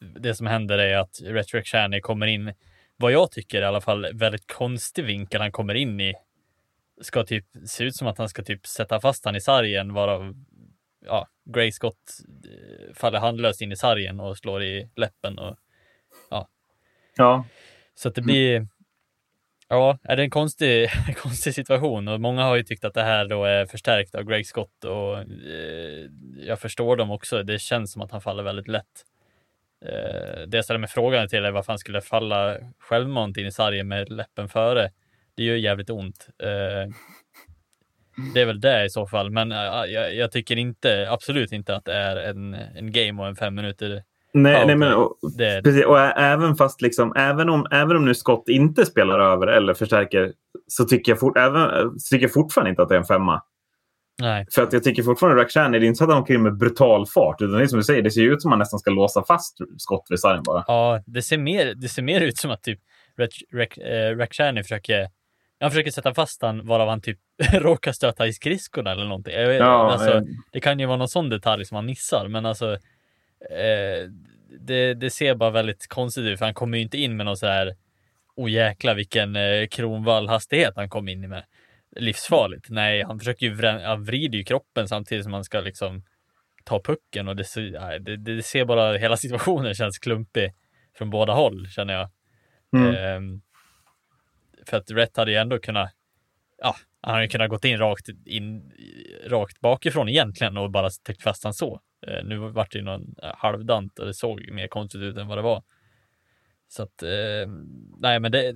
det som händer är att Retrek Shani kommer in, vad jag tycker i alla fall, väldigt konstig vinkel han kommer in i. Ska typ se ut som att han ska typ sätta fast han i sargen, varav ja, Gray Scott eh, faller handlöst in i sargen och slår i läppen. Och, Ja, så att det blir, ja, är det en konstig, [LAUGHS] konstig situation och många har ju tyckt att det här då är förstärkt av Greg Scott och eh, jag förstår dem också. Det känns som att han faller väldigt lätt. eh, det jag ställer mig frågan till är varför han skulle falla självmant in i sargen med läppen före. Det gör jävligt ont. Eh, det är väl det i så fall, men eh, jag, jag, tycker inte, absolut inte att det är en, en game och en fem minuter Nej, nej men, och, det... precis, och även fast liksom, även om, även om nu Scott inte spelar över eller förstärker så tycker jag, fort, även, tycker jag fortfarande inte att det är en femma. Nej. För att jag tycker fortfarande Rakhshani, det är inte så att han åker in med brutal fart. Utan det är som du säger, det ser ut som att man nästan ska låsa fast Scott vid sargen bara. Ja, det ser mer, det ser mer ut som att typ Rakhshani försöker han försöker sätta fast han varav han typ [LAUGHS] råkar stöta i skridskorna eller någonting. Vet, ja, alltså, ja. Det kan ju vara någon sån detalj som han missar, men alltså eh, det, det, ser bara väldigt konstigt ut, för han kommer ju inte in med någon så här oh jäkla vilken eh, kronvallhastighet han kom in med. Livsfarligt. Nej, han försöker ju vrä, han vrider ju kroppen samtidigt som han ska liksom ta pucken och det, det, det ser bara, hela situationen känns klumpig från båda håll känner jag. Mm. Eh, för att Rätt hade ju ändå kunnat, ja, han hade ju kunnat gått in rakt, in rakt bakifrån egentligen och bara täckt fast han så. Eh, nu vart det ju någon halvdant och det såg mer konstigt ut än vad det var. Så att, eh, nej men det,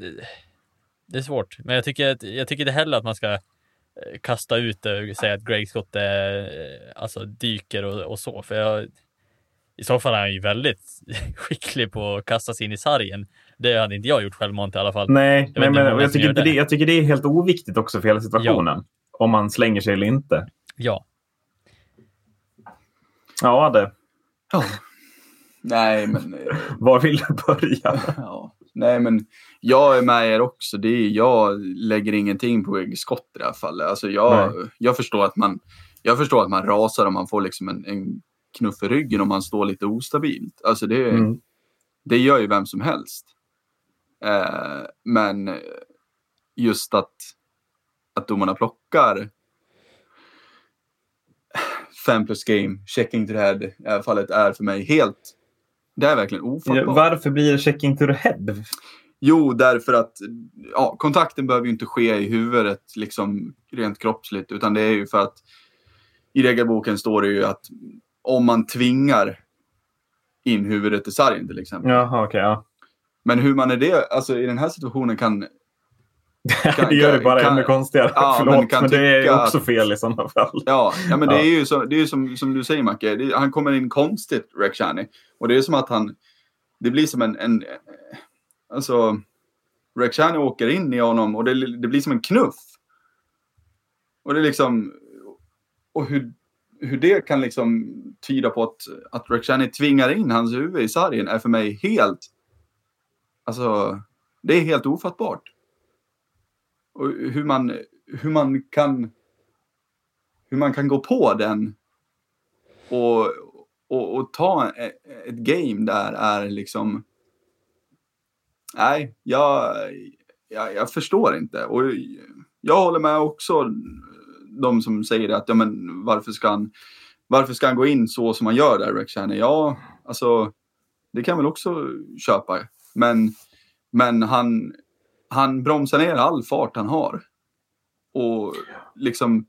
det är svårt. Men jag tycker, jag tycker inte heller att man ska eh, kasta ut det och säga att Greg Scott är, alltså dyker och, och så. För jag, i så fall är han ju väldigt [LAUGHS] skicklig på att kasta sig in i sargen. Det hade inte jag gjort självmant i alla fall. Nej, jag, nej, men jag, tycker inte det. jag tycker det är helt oviktigt också för hela situationen. Ja. Om man slänger sig eller inte. Ja. Ja, det. Ja. Nej, men... [LAUGHS] Var vill du börja? [LAUGHS] ja. Nej, men jag är med er också. Det är, jag lägger ingenting på skott i det här fallet. Alltså jag, jag, förstår att man, jag förstår att man rasar om man får liksom en, en knuff i ryggen om man står lite ostabilt. Alltså det, mm. det gör ju vem som helst. Eh, men just att, att domarna plockar fem plus game, checking to the head i det här fallet är för mig helt, det är verkligen ofattbart. Varför blir det checking to the head? Jo, därför att ja, kontakten behöver ju inte ske i huvudet liksom rent kroppsligt, utan det är ju för att i regelboken står det ju att om man tvingar in huvudet i sargen till exempel. Jaha, okay, ja. Men hur man är det, alltså i den här situationen kan... kan det gör det bara ännu konstigare. Ja, Förlåt, men, men det är också fel i sådana fall. Ja, ja men ja. det är ju, så, det är ju som, som du säger Macke, det, han kommer in konstigt, Rekshani. Och det är som att han, det blir som en, en alltså, Rekshani åker in i honom och det, det blir som en knuff. Och det är liksom, och hur, hur det kan liksom tyda på att, att Rekshani tvingar in hans huvud i sargen är för mig helt Alltså, det är helt ofattbart. Och hur man, hur man kan hur man kan gå på den och, och, och ta e, ett, game där är liksom... Nej, jag, jag, jag, förstår inte. Och jag håller med också de som säger att ja, men varför, ska han, varför ska han gå in så som han gör där, Rex Ja, alltså det kan jag väl också köpa. Men, men han, han bromsar ner all fart han har. Och liksom,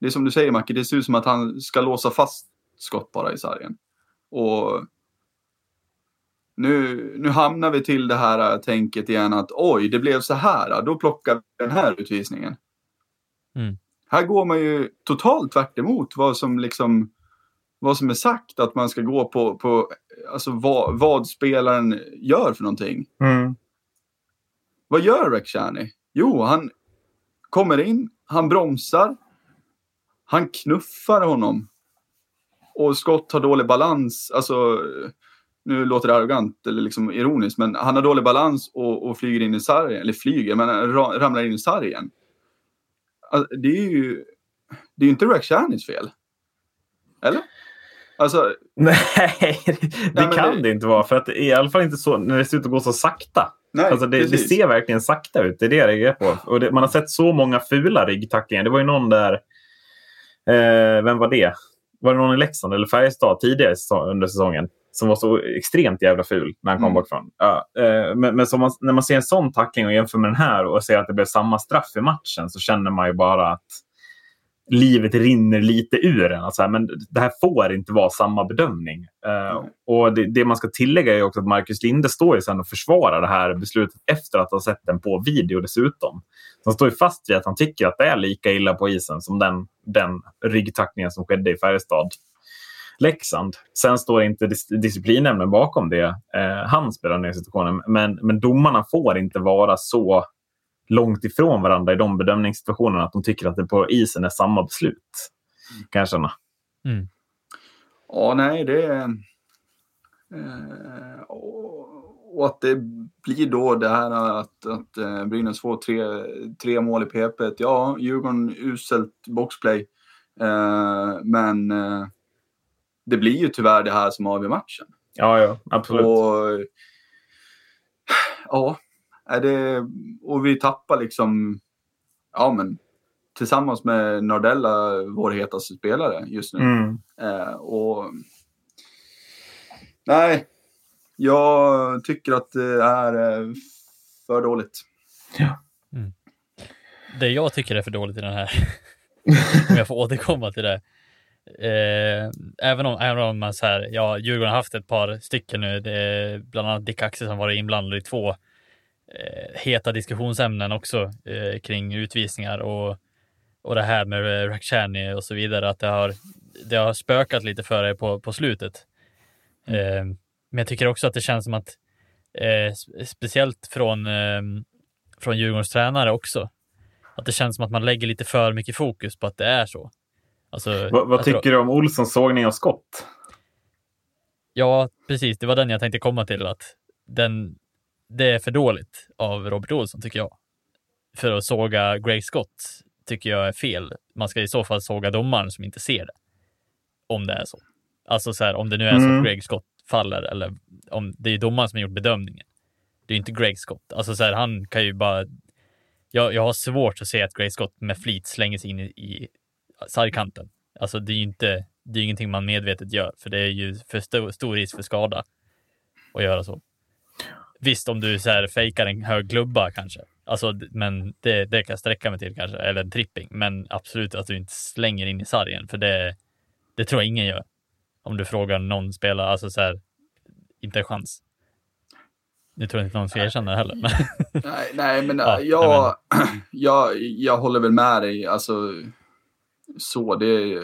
det är som du säger Macke, det ser ut som att han ska låsa fast skott bara i sargen. Och nu, nu hamnar vi till det här tänket igen att oj, det blev så här, då plockar vi den här utvisningen. Mm. Här går man ju totalt tvärt vad som liksom vad som är sagt, att man ska gå på, på alltså vad, vad spelaren gör för någonting. Mm. Vad gör Rekshani? Jo, han kommer in, han bromsar, han knuffar honom. Och Scott har dålig balans, alltså nu låter det arrogant eller liksom ironiskt, men han har dålig balans och, och flyger in i sargen, eller flyger, men ramlar in i sargen. Alltså, det är ju det är inte Rekshanis fel. Eller? Alltså, [LAUGHS] nej, det, nej, kan det... det... inte vara. För att i alla fall inte så när det ser ut att gå så sakta. Nej, alltså det, det, ser verkligen sakta ut. Det är det jag reagerar på. Och det, man har sett så många fula ryggtacklingar. Det var ju någon där... Eh, vem var det? Var det någon i Leksand eller Färjestad tidigare under säsongen? Som var så extremt jävla ful när han kom mm. bakifrån. Ja, eh, men men man, när man ser en sån tackling och jämför med den här och ser att det blev samma straff i matchen så känner man ju bara att livet rinner lite ur en. Alltså, men det här får inte vara samma bedömning. Uh, och det, det, man ska tillägga är också att Marcus Linde står ju sen och försvarar det här beslutet efter att ha sett den på video dessutom. Så han står ju fast vid att han tycker att det är lika illa på isen som den, den ryggtackningen som skedde i Färjestad. Leksand. Sen står inte dis disciplinnämnden bakom det. Eh, han spelar ner situationen. Men, men domarna får inte vara så långt ifrån varandra i de bedömningssituationerna att de tycker att det på isen är samma beslut. Kan jag känna. Mm. Ja, nej, det är... Eh, och att det blir då det här att, att eh, Brynäs får tre, tre mål i PP. Ja, Djurgården uselt boxplay. Eh, men eh, det blir ju tyvärr det här som avgör matchen. Ja, ja, absolut. Och, ja, är det, och vi tappar liksom, ja men tillsammans med Nardella vår hetaste spelare just nu. Mm. Eh, och Nej, jag tycker att det är för dåligt. Ja. Mm. Det jag tycker är för dåligt i den här, [LAUGHS] om jag får återkomma till det, Eh, även, om, även om man så här, ja, Djurgården har haft ett par stycken nu, det är bland annat Dick Axel som varit inblandad i två eh, heta diskussionsämnen också eh, kring utvisningar och, och det här med Rakhshani och så vidare, att det har, det har spökat lite för er på, på slutet. Eh, men jag tycker också att det känns som att, eh, speciellt från, eh, från Djurgårdens tränare också, att det känns som att man lägger lite för mycket fokus på att det är så. Alltså, vad, vad tycker tror... du om Olssons sågning av skott? Ja, precis. Det var den jag tänkte komma till. att den, Det är för dåligt av Robert Olsson, tycker jag. För att såga Greg Scott tycker jag är fel. Man ska i så fall såga domaren som inte ser det. Om det är så. Alltså så här, om det nu är så mm. att Greg Scott faller eller om det är domaren som har gjort bedömningen. Det är inte Greg Scott. Alltså så här, han kan ju bara... Jag, jag har svårt att se att Greg Scott med flit slänger sig in i, i sargkanten. Alltså det är ju inte, det är ingenting man medvetet gör, för det är ju för stor, stor risk för skada att göra så. Visst, om du så här fejkar en hög klubba kanske, alltså, men det, det kan jag sträcka mig till kanske, eller en tripping, men absolut att du inte slänger in i sargen, för det, det tror jag ingen gör. Om du frågar någon spelare, alltså så här, inte en chans. Nu tror jag inte någon ska erkänna det heller. [LAUGHS] nej, nej, men ja, jag, [CLEARS THROAT] jag, jag håller väl med dig. Alltså, så. Det,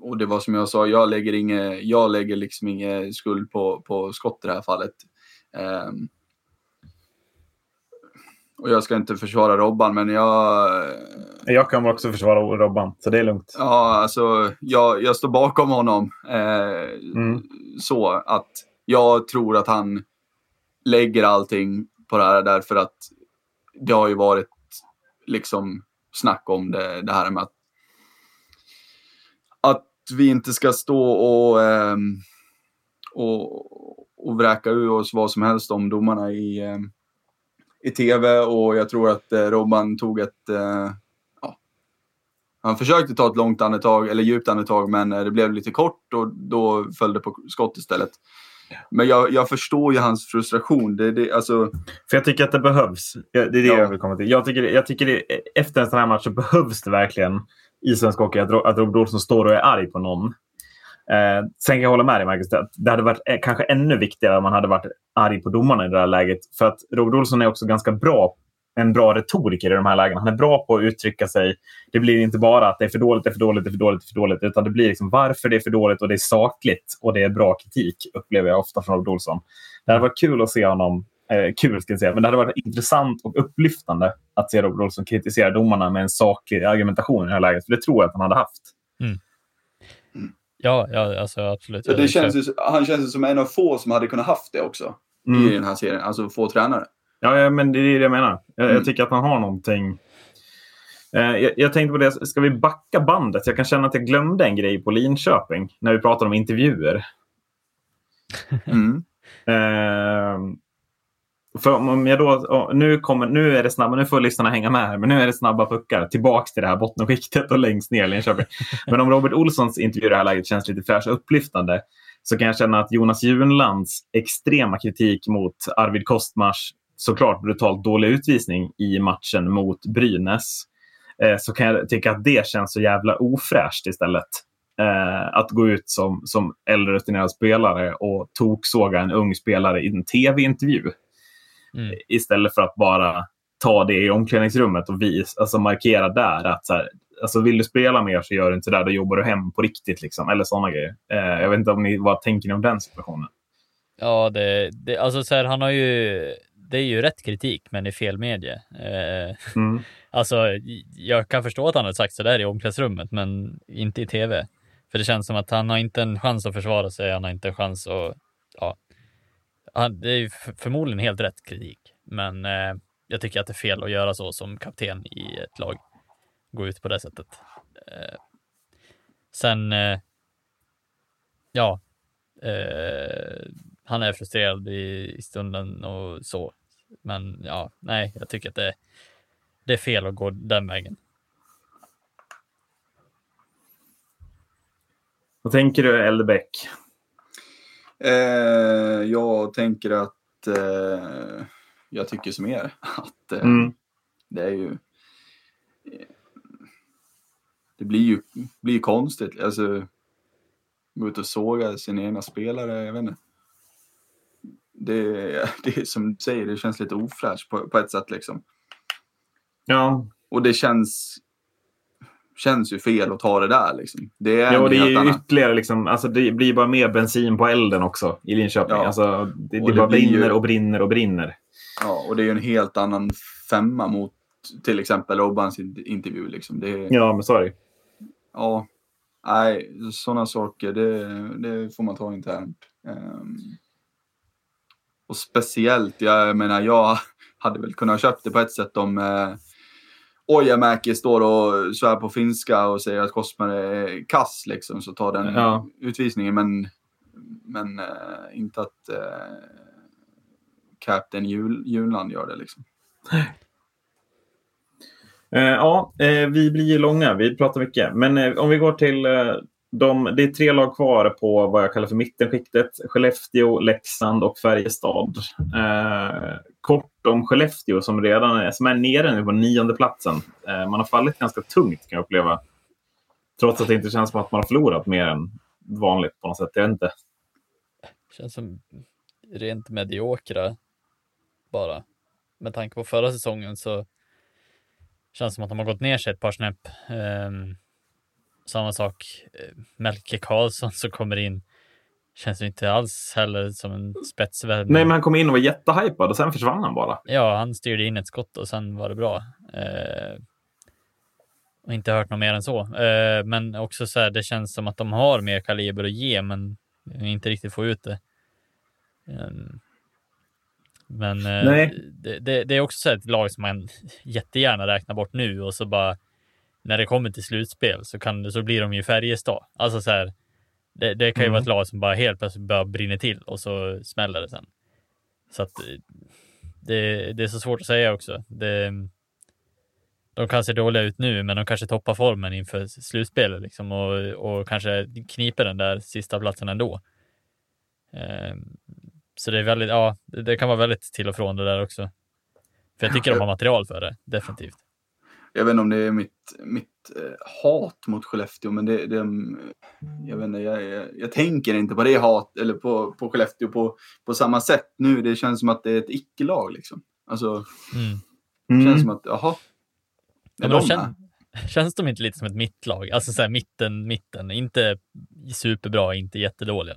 och det var som jag sa, jag lägger, inge, jag lägger liksom ingen skuld på, på skott i det här fallet. Um, och jag ska inte försvara Robban, men jag... Jag kan också försvara Robban, så det är lugnt. Ja, alltså jag, jag står bakom honom. Eh, mm. Så att jag tror att han lägger allting på det här därför att det har ju varit liksom snack om det, det här med att att vi inte ska stå och, eh, och, och vräka ur oss vad som helst om domarna i, eh, i tv och jag tror att eh, Robban tog ett... Eh, ja, han försökte ta ett långt andetag, eller djupt andetag, men det blev lite kort och då föll det på skott istället. Men jag, jag förstår ju hans frustration. Det, det, alltså... För jag tycker att det behövs. Det är det ja. jag vill komma till. Jag tycker, jag tycker det, efter en sån här match så behövs det verkligen i svensk hockey att, att Robert Olsson står och är arg på någon. Eh, sen kan jag hålla med dig Marcus, att det hade varit eh, kanske ännu viktigare om man hade varit arg på domarna i det här läget. För att Robert Olsson är också ganska bra en bra retoriker i de här lägena. Han är bra på att uttrycka sig. Det blir inte bara att det är för dåligt, det är för dåligt, det är för dåligt, det är för dåligt. Utan det blir liksom varför det är för dåligt och det är sakligt och det är bra kritik, upplever jag ofta från Robert Olsson. Det hade varit kul att se honom eh, kul ska jag säga, men det hade varit intressant och upplyftande att se Robert Olsson kritisera domarna med en saklig argumentation i det här läget. För det tror jag att han hade haft. Mm. Ja, ja alltså absolut. det känns ju, han känns ju som en av få som hade kunnat haft det också mm. i den här serien. Alltså få tränare. Ja, ja men det är det jag menar. Jag, mm. jag tycker att han har någonting. Eh, jag, jag, tänkte på det, ska vi backa bandet? Jag kan känna att jag glömde en grej på Linköping när vi pratade om intervjuer. Mm. [LAUGHS] eh, för om jag då, nu, kommer, nu är det snabba, nu får lyssnarna hänga med här, men nu är det snabba puckar tillbaks till det här bottenskiktet och längst ner Linköping. [LAUGHS] Men om Robert Olssons intervju i det här läget känns lite fräsch och upplyftande så kan jag känna att Jonas Junlands extrema kritik mot Arvid Kostmars såklart brutalt dålig utvisning i matchen mot Brynäs eh, så kan jag tycka att det känns så jävla ofräscht istället. Eh, att gå ut som, som äldre rutinerad spelare och toksåga en ung spelare i en tv-intervju. Mm. Istället för att bara ta det i omklädningsrummet och vis, alltså markera där att så här, alltså vill du spela mer så gör du inte där, då jobbar du hem på riktigt. Liksom, eller sådana grejer. Eh, jag vet inte om ni, vad tänker ni om den situationen? Ja, det, det, alltså så här, han har ju, det är ju rätt kritik, men i fel medie. Eh, Mm. [LAUGHS] alltså, jag kan förstå att han har sagt så där i omklädningsrummet, men inte i tv. För det känns som att han har inte en chans att försvara sig, han har inte en chans att, ja. Det är förmodligen helt rätt kritik, men eh, jag tycker att det är fel att göra så som kapten i ett lag. Gå ut på det sättet. Eh, sen, eh, ja, eh, han är frustrerad i, i stunden och så. Men ja, nej, jag tycker att det, det är fel att gå den vägen. Vad tänker du, Eldebäck? Eh, jag tänker att eh, jag tycker som er. [LAUGHS] Att eh, Mm. det är ju... eh, Det blir ju, blir konstigt. Alltså, gå ut och såga sina egna spelare, jag vet inte. Det, [LAUGHS] det är som du säger, det känns lite ofräscht på, på ett sätt liksom. Ja, Och det känns, känns ju fel att ta det där liksom. Det är, ja det är ju ytterligare liksom, alltså det blir bara mer bensin på elden också i Linköping. Ja. Alltså, det, det, det bara blir ju- brinner och brinner och brinner. Ja, och det är ju en helt annan femma mot till exempel Robbans in- intervju. Liksom. Det, ja. Men det. ja, nej, sådana saker, det, det får man ta internt. Ehm, och speciellt, jag menar, jag hade väl kunnat köpt det på ett sätt om eh, Ojamäki står och svär på finska och säger att Kosmer är kass, liksom, så tar den Ja. utvisningen. Men, men eh, inte att eh, Captain Jul, Junland gör det. Liksom. [LAUGHS] Eh, ja, eh, vi blir långa. Vi pratar mycket. Men eh, om vi går till de, det är tre lag kvar på vad jag kallar för mittenskiktet. Skellefteå, Leksand och Färjestad. Kort om Skellefteå som redan är, som är nere nu på nionde platsen. Eh, man har fallit ganska tungt kan jag uppleva. Trots att det inte känns som att man har förlorat mer än vanligt på något sätt. Jag vet inte. Känns som rent mediokra bara. Med tanke på förra säsongen så känns det som att de har gått ner sig ett par snäpp. Ehm, samma sak, eh, Melke Karlsson som kommer in. Känns ju inte alls heller som en spetsvärvning. Nej, men han kom in och var jättehypad och sen försvann han bara. Ja, han styrde in ett skott och sen var det bra. Eh, och inte hört något mer än så. Eh, men också så här, det känns som att de har mer kaliber att ge, men inte riktigt får ut det. Eh, men eh, Nej. det, det, det är också så ett lag som man jättegärna räknar bort nu och så bara när det kommer till slutspel så, kan, så blir de ju Färjestad. Alltså så här, det, det kan ju Mm. vara ett lag som bara helt plötsligt bara brinner till och så smäller det sen. Så att eh, det, det är så svårt att säga också. Det, de kan se dåliga ut nu, men de kanske toppar formen inför slutspelet liksom och, och kanske kniper den där sista platsen ändå. Eh, så det är väldigt, ja, det, kan vara väldigt till och från det där också. För jag tycker de har material för det, definitivt. Jag vet inte om det är mitt, mitt hat mot Skellefteå, men det, det jag vet inte, jag, jag, jag tänker inte på det hat, eller på, på Skellefteå på, på samma sätt nu. Det känns som att det är ett icke-lag liksom. Alltså, Mm. det Mm. känns som att, jaha. Är de kän, [LAUGHS] känns de inte lite som ett mittlag? Alltså så här mitten, mitten, inte superbra, inte jättedåliga.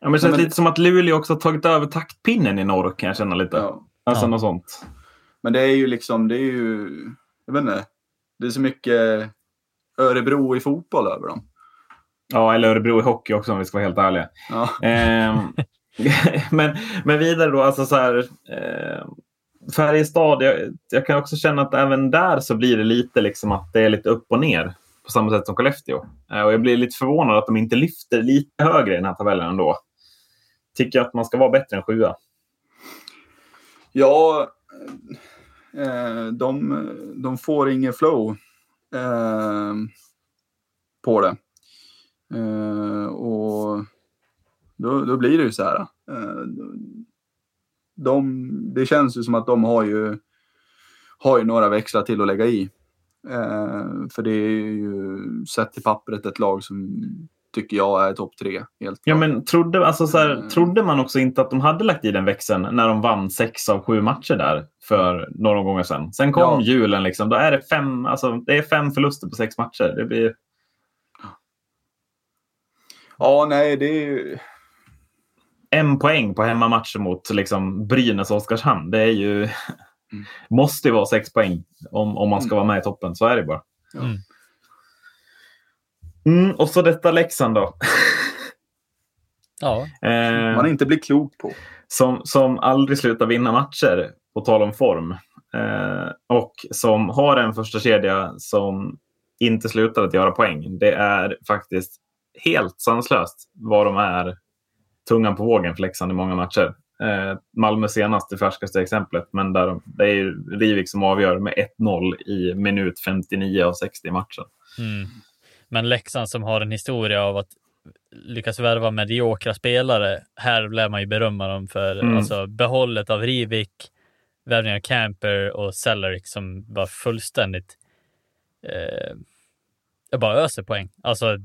Ja, men det känns men- lite som att Luleå också har tagit över taktpinnen i norr kan jag känna lite. Ja. Alltså Ja. något sånt. Men det är ju liksom, det är ju, jag vet inte. Det är så mycket Örebro i fotboll över dem. Ja, eller Örebro i hockey också om vi ska vara helt ärliga. Ja, Ehm, [LAUGHS] men, men vidare då, alltså så här. Eh, Färjestad, jag, jag kan också känna att även där så blir det lite liksom att det är lite upp och ner. På samma sätt som Skellefteå. Eh, och jag blir lite förvånad att de inte lyfter lite högre i den här tabellen ändå. Tycker att man ska vara bättre än sjua. ja eh, Eh, de, de får ingen flow eh, på det. Eh, och då, då blir det ju så här. Eh, de, det känns ju som att de har ju, har ju några växlar till att lägga i. Eh, för det är ju sett till pappret ett lag som tycker jag är topp tre. Helt Ja, klart. men trodde, alltså, så här, Mm. trodde man också inte att de hade lagt i den växeln när de vann sex av sju matcher där för några gånger sedan? Sen kom Ja. julen. Liksom, då är det, fem, alltså, det är fem förluster på sex matcher. Det blir... Ja, nej, det är ju... en poäng på hemmamatcher mot liksom, Brynäs och Oskarshamn. Det är ju, [LAUGHS] måste ju vara sex poäng om, om man ska vara med i toppen. Så är det bara. Mm. Mm, och så detta Leksand då. Ja, Eh, Man inte blir klok på. som, som aldrig slutar vinna matcher, på tal om form. Eh, och som har en första kedja som inte slutar att göra poäng. Det är faktiskt helt sanslöst vad de är tungan på vågen för Leksand i många matcher. Eh, Malmö senast, det färskaste exemplet, men där de, det är Rivik som avgör med 1-0 i minut 59 av 60 i matchen. Mm. Men Leksand som har en historia av att lyckas värva mediokra spelare. Här lär man ju berömma dem för Mm. alltså, behållet av Rivik, värvningen av Camper och Cellarik som var fullständigt eh, jag bara öser poäng. Alltså,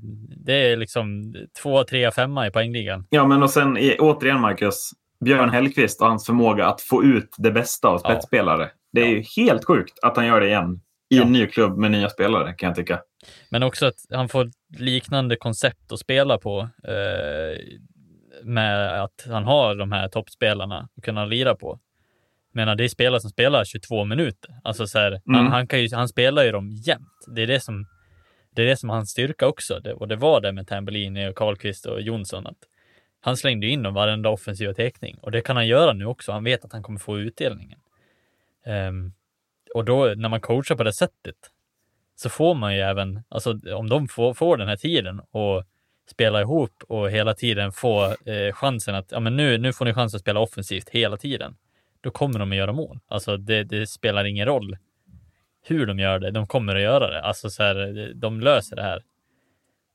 det är liksom två, tre, femma i poängligan. Ja, men och sen återigen Marcus, Björn Hellkvist och hans förmåga att få ut det bästa av Ja. spetsspelare. Det är ju helt sjukt att han gör det igen i Ja. en ny klubb med nya spelare kan jag tycka. Men också att han får liknande koncept att spela på. Eh, med att han har de här toppspelarna att kunna lira på. Menar, det är spelare som spelar 22 minuter. Alltså så här, han, Mm. han, kan ju, han spelar ju dem jämt. Det är det som, det är det som är hans styrka också. Det, och det var det med Tambellini och Karlqvist och Jonsson. Att han slängde in dem varenda offensiva teckning. Och det kan han göra nu också. Han vet att han kommer få utdelningen. Ehm, och då när man coachar på det sättet så får man ju även, alltså om de får, får den här tiden och spela ihop och hela tiden få eh, chansen att, ja men nu, nu får ni chans att spela offensivt hela tiden. Då kommer de att göra mål. Alltså det, det spelar ingen roll hur de gör det, de kommer att göra det. Alltså så här, de löser det här.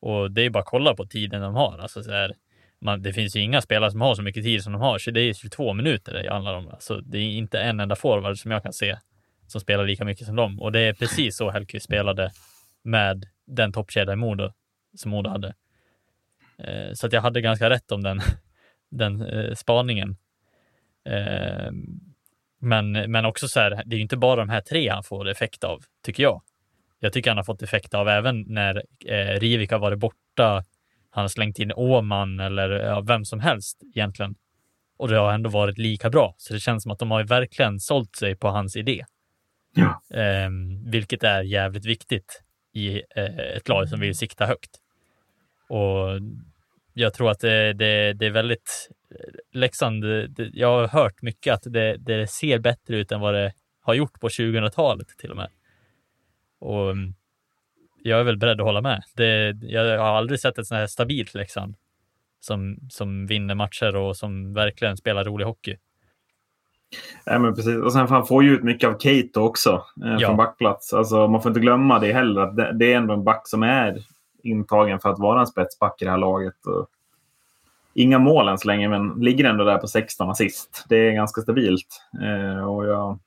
Och det är bara att kolla på tiden de har. Alltså så här, man, det finns ju inga spelare som har så mycket tid som de har, så det är 22 minuter det handlar om. Alltså, det är inte en enda forward som jag kan se som spelar lika mycket som dem. Och det är precis så Hellkvist spelade med den toppkedja i Modo som Modo hade. Eh, så att jag hade ganska rätt om den, [LAUGHS] den eh, spaningen. Eh, men, men också så här, det är ju inte bara de här tre han får effekt av, tycker jag. Jag tycker han har fått effekt av även när eh, Rivik har varit borta. Han har slängt in Åman eller ja, vem som helst egentligen. Och det har ändå varit lika bra. Så det känns som att de har ju verkligen sålt sig på hans idé. Ja. Eh, vilket är jävligt viktigt i eh, ett lag som vill sikta högt. Och jag tror att det, det, det är väldigt eh, Leksand, det, jag har hört mycket att det, det ser bättre ut än vad det har gjort på 2000-talet till och med. Och mm, jag är väl beredd att hålla med. Det, jag har aldrig sett ett sånt här stabilt Leksand som, som vinner matcher och som verkligen spelar rolig hockey. Ja, men precis. Och sen han får ju ut mycket av Keito också eh, Ja. från backplats. Alltså, man får inte glömma det heller. Att det, det är ändå en back som är intagen för att vara en spetsback i det här laget. Och inga mål än så länge, men ligger ändå där på 16 assist. Det är ganska stabilt. Eh, och jag,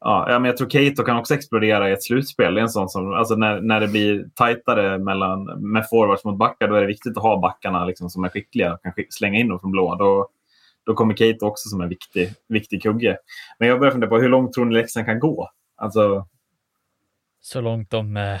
ja, men jag tror Keito kan också explodera i ett slutspel. Det är en sån som, alltså när, när det blir tajtare mellan, med forwards mot backar, då är det viktigt att ha backarna liksom, som är skickliga och kan slänga in dem från blå. Då, då kommer Keito också som en viktig, viktig kugge. Men jag börjar fundera på hur långt tror ni Leksand kan gå? Alltså, Så långt de eh,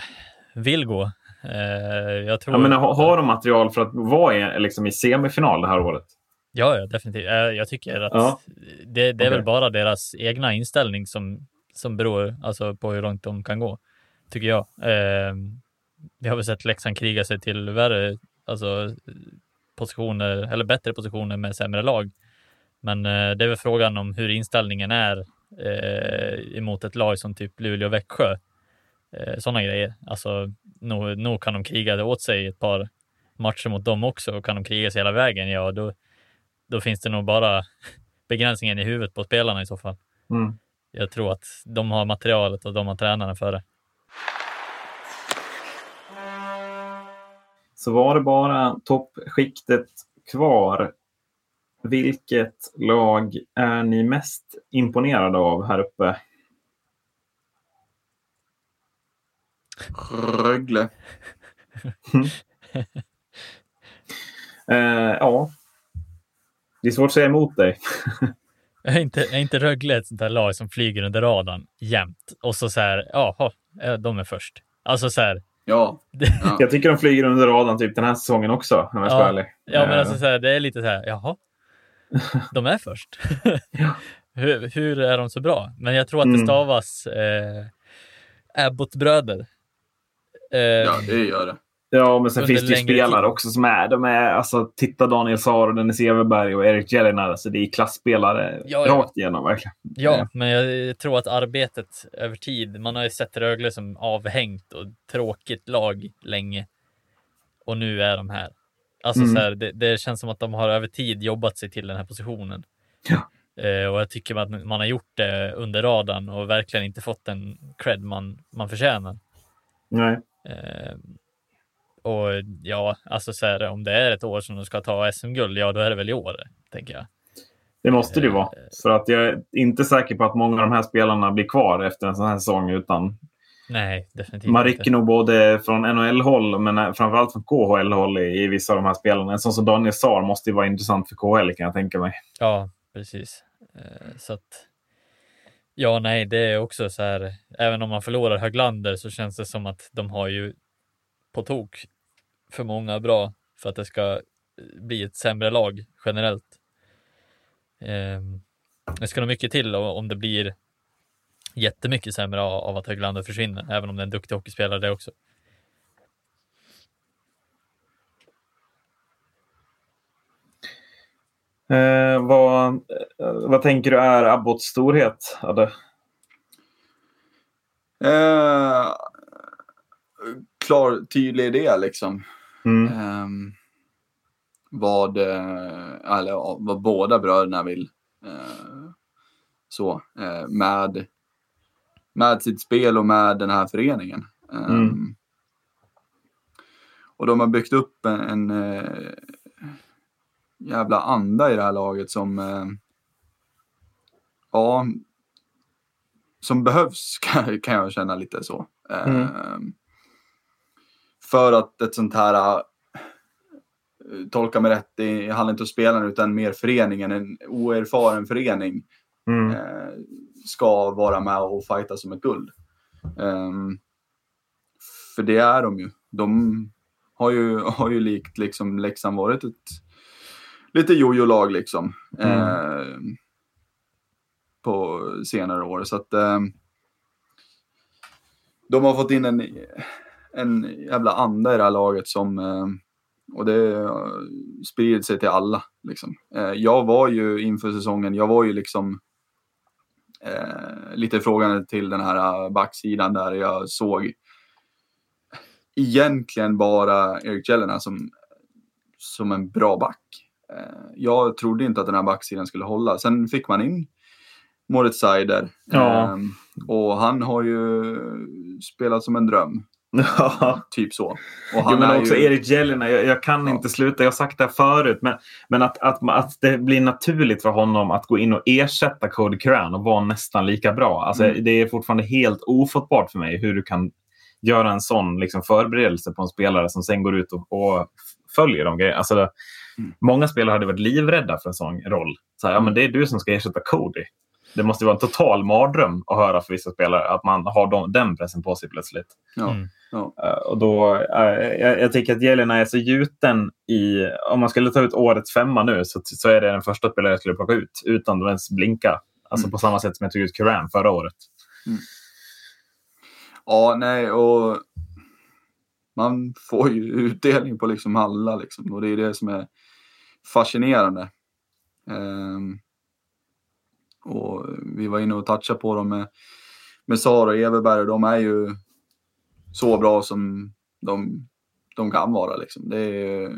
vill gå. Eh, jag tror... jag menar, ha- har de material för att vara i, liksom, i semifinal det här året? Ja, ja definitivt. Eh, Jag tycker att Ja. det, det är Okej. väl bara deras egna inställning som, som beror alltså, på hur långt de kan gå, tycker jag. Eh, vi har väl sett Leksand kriga sig till värre alltså, positioner, eller bättre positioner med sämre lag. Men eh, det är väl frågan om hur inställningen är eh, emot ett lag som typ Luleå och Växjö. Eh, Sådana grejer. Alltså, nog, nog kan de kriga det åt sig ett par matcher mot dem också och kan de kriga sig hela vägen, ja då, då finns det nog bara [LAUGHS] begränsningen i huvudet på spelarna i så fall. Mm. Jag tror att de har materialet och de har tränarna för det. Så var det bara toppskiktet kvar. Vilket lag är ni mest imponerade av här uppe? Rögle. [LAUGHS] Eh, ja. Det är svårt att säga emot dig. [LAUGHS] Är inte, är inte Rögle ett sånt där lag som flyger under radarn jämt? Och så så här, jaha, eh, de är först. Alltså så här, Ja. [LAUGHS] ja. Jag tycker de flyger under radarn typ den här säsongen också, om jag ska vara ärlig. ja men Eh, alltså så här, det är lite så här, jaha, de är först. [LAUGHS] hur, hur är de så bra? Men jag tror att det Mm. stavas eh, Abbott-bröder. Eh, ja, det gör det. Ja, men sen finns det ju spelare tid. också som är... De är alltså, titta Daniel Saar, Dennis Everberg och Erik Jellinar. Alltså, det är klassspelare Ja, ja. rakt igenom verkligen. Ja, men jag tror att arbetet över tid, man har ju sett Rögle som avhängt och tråkigt lag länge. Och nu är de här. Alltså Mm. så här, det, det känns som att de har över tid jobbat sig till den här positionen. Ja. Eh, och jag tycker att man har gjort det under radarn och verkligen inte fått den cred man, man förtjänar. Nej. Eh, och ja, alltså så här, om det är ett år som de ska ta SM-guld, ja då är det väl i år, tänker jag. Det måste det vara. Eh. För att jag är inte säker på att många av de här spelarna blir kvar efter en sån här säsong. Utan Nej, definitivt man inte. rycker nog både från NHL-håll men framförallt från KHL-håll i, i vissa av de här spelarna. En sån som Daniel Saar måste ju vara intressant för KHL kan jag tänka mig. Ja, precis. Eh, Så att ja, nej, det är också så här. Även om man förlorar Höglander så känns det som att de har ju på tok för många bra för att det ska eh, bli ett sämre lag generellt. Ehm, Det ska nog mycket till om det blir jättemycket sämre av att Höglander försvinner, även om det är en duktig hockeyspelare det också. Eh, vad, eh, vad tänker du är Abbotts storhet? Adde? Eh, klar, tydlig idé liksom. Mm. Ehm, vad, eh, eller, ja, vad båda bröderna vill. Eh, så, eh, med, med sitt spel och med den här föreningen. Ehm, Mm. Och de har byggt upp en, en eh, jävla anda i det här laget som, eh, ja, som behövs [LAUGHS] kan, kan jag känna lite så. Mm. Ehm, för att ett sånt här, eh, tolka mig rätt, det handlar inte om spelarna utan mer föreningen, en oerfaren förening Mm. eh, ska vara med och fighta som ett guld. Ehm, för det är de ju. De har ju, har ju likt liksom Leksand varit ett lite jojo-lag liksom. Mm. ehm, på senare år. Så att ehm, de har fått in en, en jävla anda i det här laget som ehm, och det eh, sprider sig till alla. Liksom. Eh, jag var ju inför säsongen, jag var ju liksom eh, lite frågande till den här eh, backsidan där jag såg egentligen bara Erik Jelena som, som en bra back. Eh, jag trodde inte att den här backsidan skulle hålla. Sen fick man in Moritz Seider. Ja. Eh, och han har ju spelat som en dröm. Ja. [LAUGHS] Typ så. Och Jo, han men är också ju... Erik Jelena, jag, jag kan Ja. inte sluta. Jag har sagt det här förut. Men, men att, att, att det blir naturligt för honom att gå in och ersätta Cody Curran och vara nästan lika bra. Alltså, Mm. Det är fortfarande helt ofattbart för mig hur du kan göra en sån liksom, förberedelse på en spelare som sen går ut och, och följer de grejerna. Alltså, det, Mm. Många spelare hade varit livrädda för en sån roll. Så här, ja, men det är du som ska ersätta Cody. Det måste vara en total mardröm att höra för vissa spelare att man har dem, den pressen på sig plötsligt. Ja, Mm. Ja. Eh, och då, eh, jag, jag tycker att Jelena är så gjuten i... Om man skulle ta ut årets femma nu så, så är det den första spelare jag skulle plocka ut utan att ens blinka. Alltså Mm. på samma sätt som jag tog ut Curran förra året. Ja, nej, och man får ju utdelning på liksom alla liksom. Och det är det som är fascinerande. Ehm, och vi var inne och touchade på dem med, med Sara och Everberg och de är ju så bra som de, de kan vara liksom. Det är,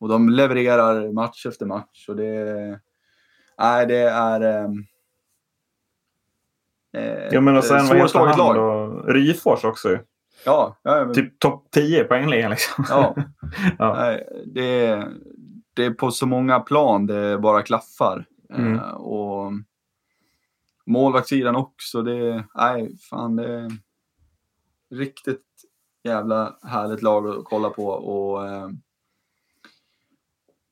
och de levererar match efter match och det, nej, det är ehm, eh, Ja, men och sen vad heter han lag. då? Ryfors också. Ja, ja men, Typ topp 10 poängligan liksom. ja. [LAUGHS] Ja. Nej, det, är, det är på så många plan det bara klaffar. Mm. Eh, och målvaktssidan också. Det, nej, fan det, riktigt jävla härligt lag att kolla på och eh,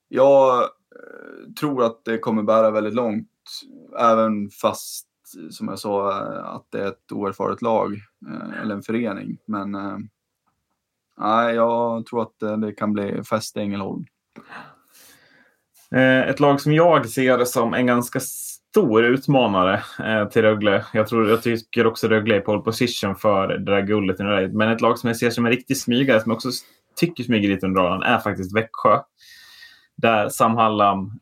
jag eh, tror att det kommer bära väldigt långt, även fast som jag sa eh, att det är ett oerfaret lag eh, eller en förening. Men eh, nej, jag tror att eh, det, kan bli fest i Ängelholm. Ett lag som jag ser som en ganska stor utmanare eh, till Rögle. Jag, tror, jag tycker också Rögle är pole position för det där guldet. Men ett lag som jag ser som en riktig smygare, som jag också tycker smyger lite under radarn, är faktiskt Växjö. Där Sam Hallam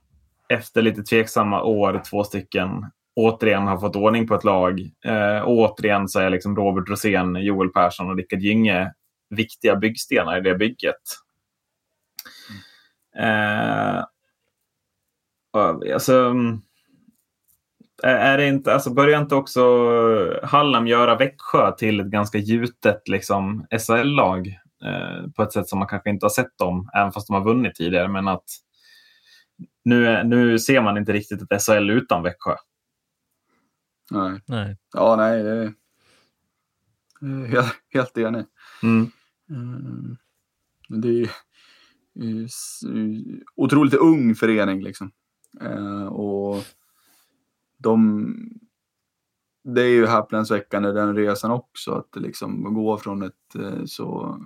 efter lite tveksamma år, två stycken, återigen har fått ordning på ett lag. Eh, återigen så är liksom Robert Rosén, Joel Persson och Rickard Gynge viktiga byggstenar i det bygget. Eh, alltså, är det inte, alltså börjar inte också Hallam göra Växjö till ett ganska gjutet liksom, SHL-lag eh, på ett sätt som man kanske inte har sett dem, även fast de har vunnit tidigare. Men att nu, nu ser man inte riktigt ett SHL utan Växjö. Nej. Nej. Ja, nej, det är helt, helt enig. Mm. Mm. Det är ju otroligt ung förening liksom. Eh, och de, det är ju häpnadsväckande den resan också, att liksom gå från ett eh, så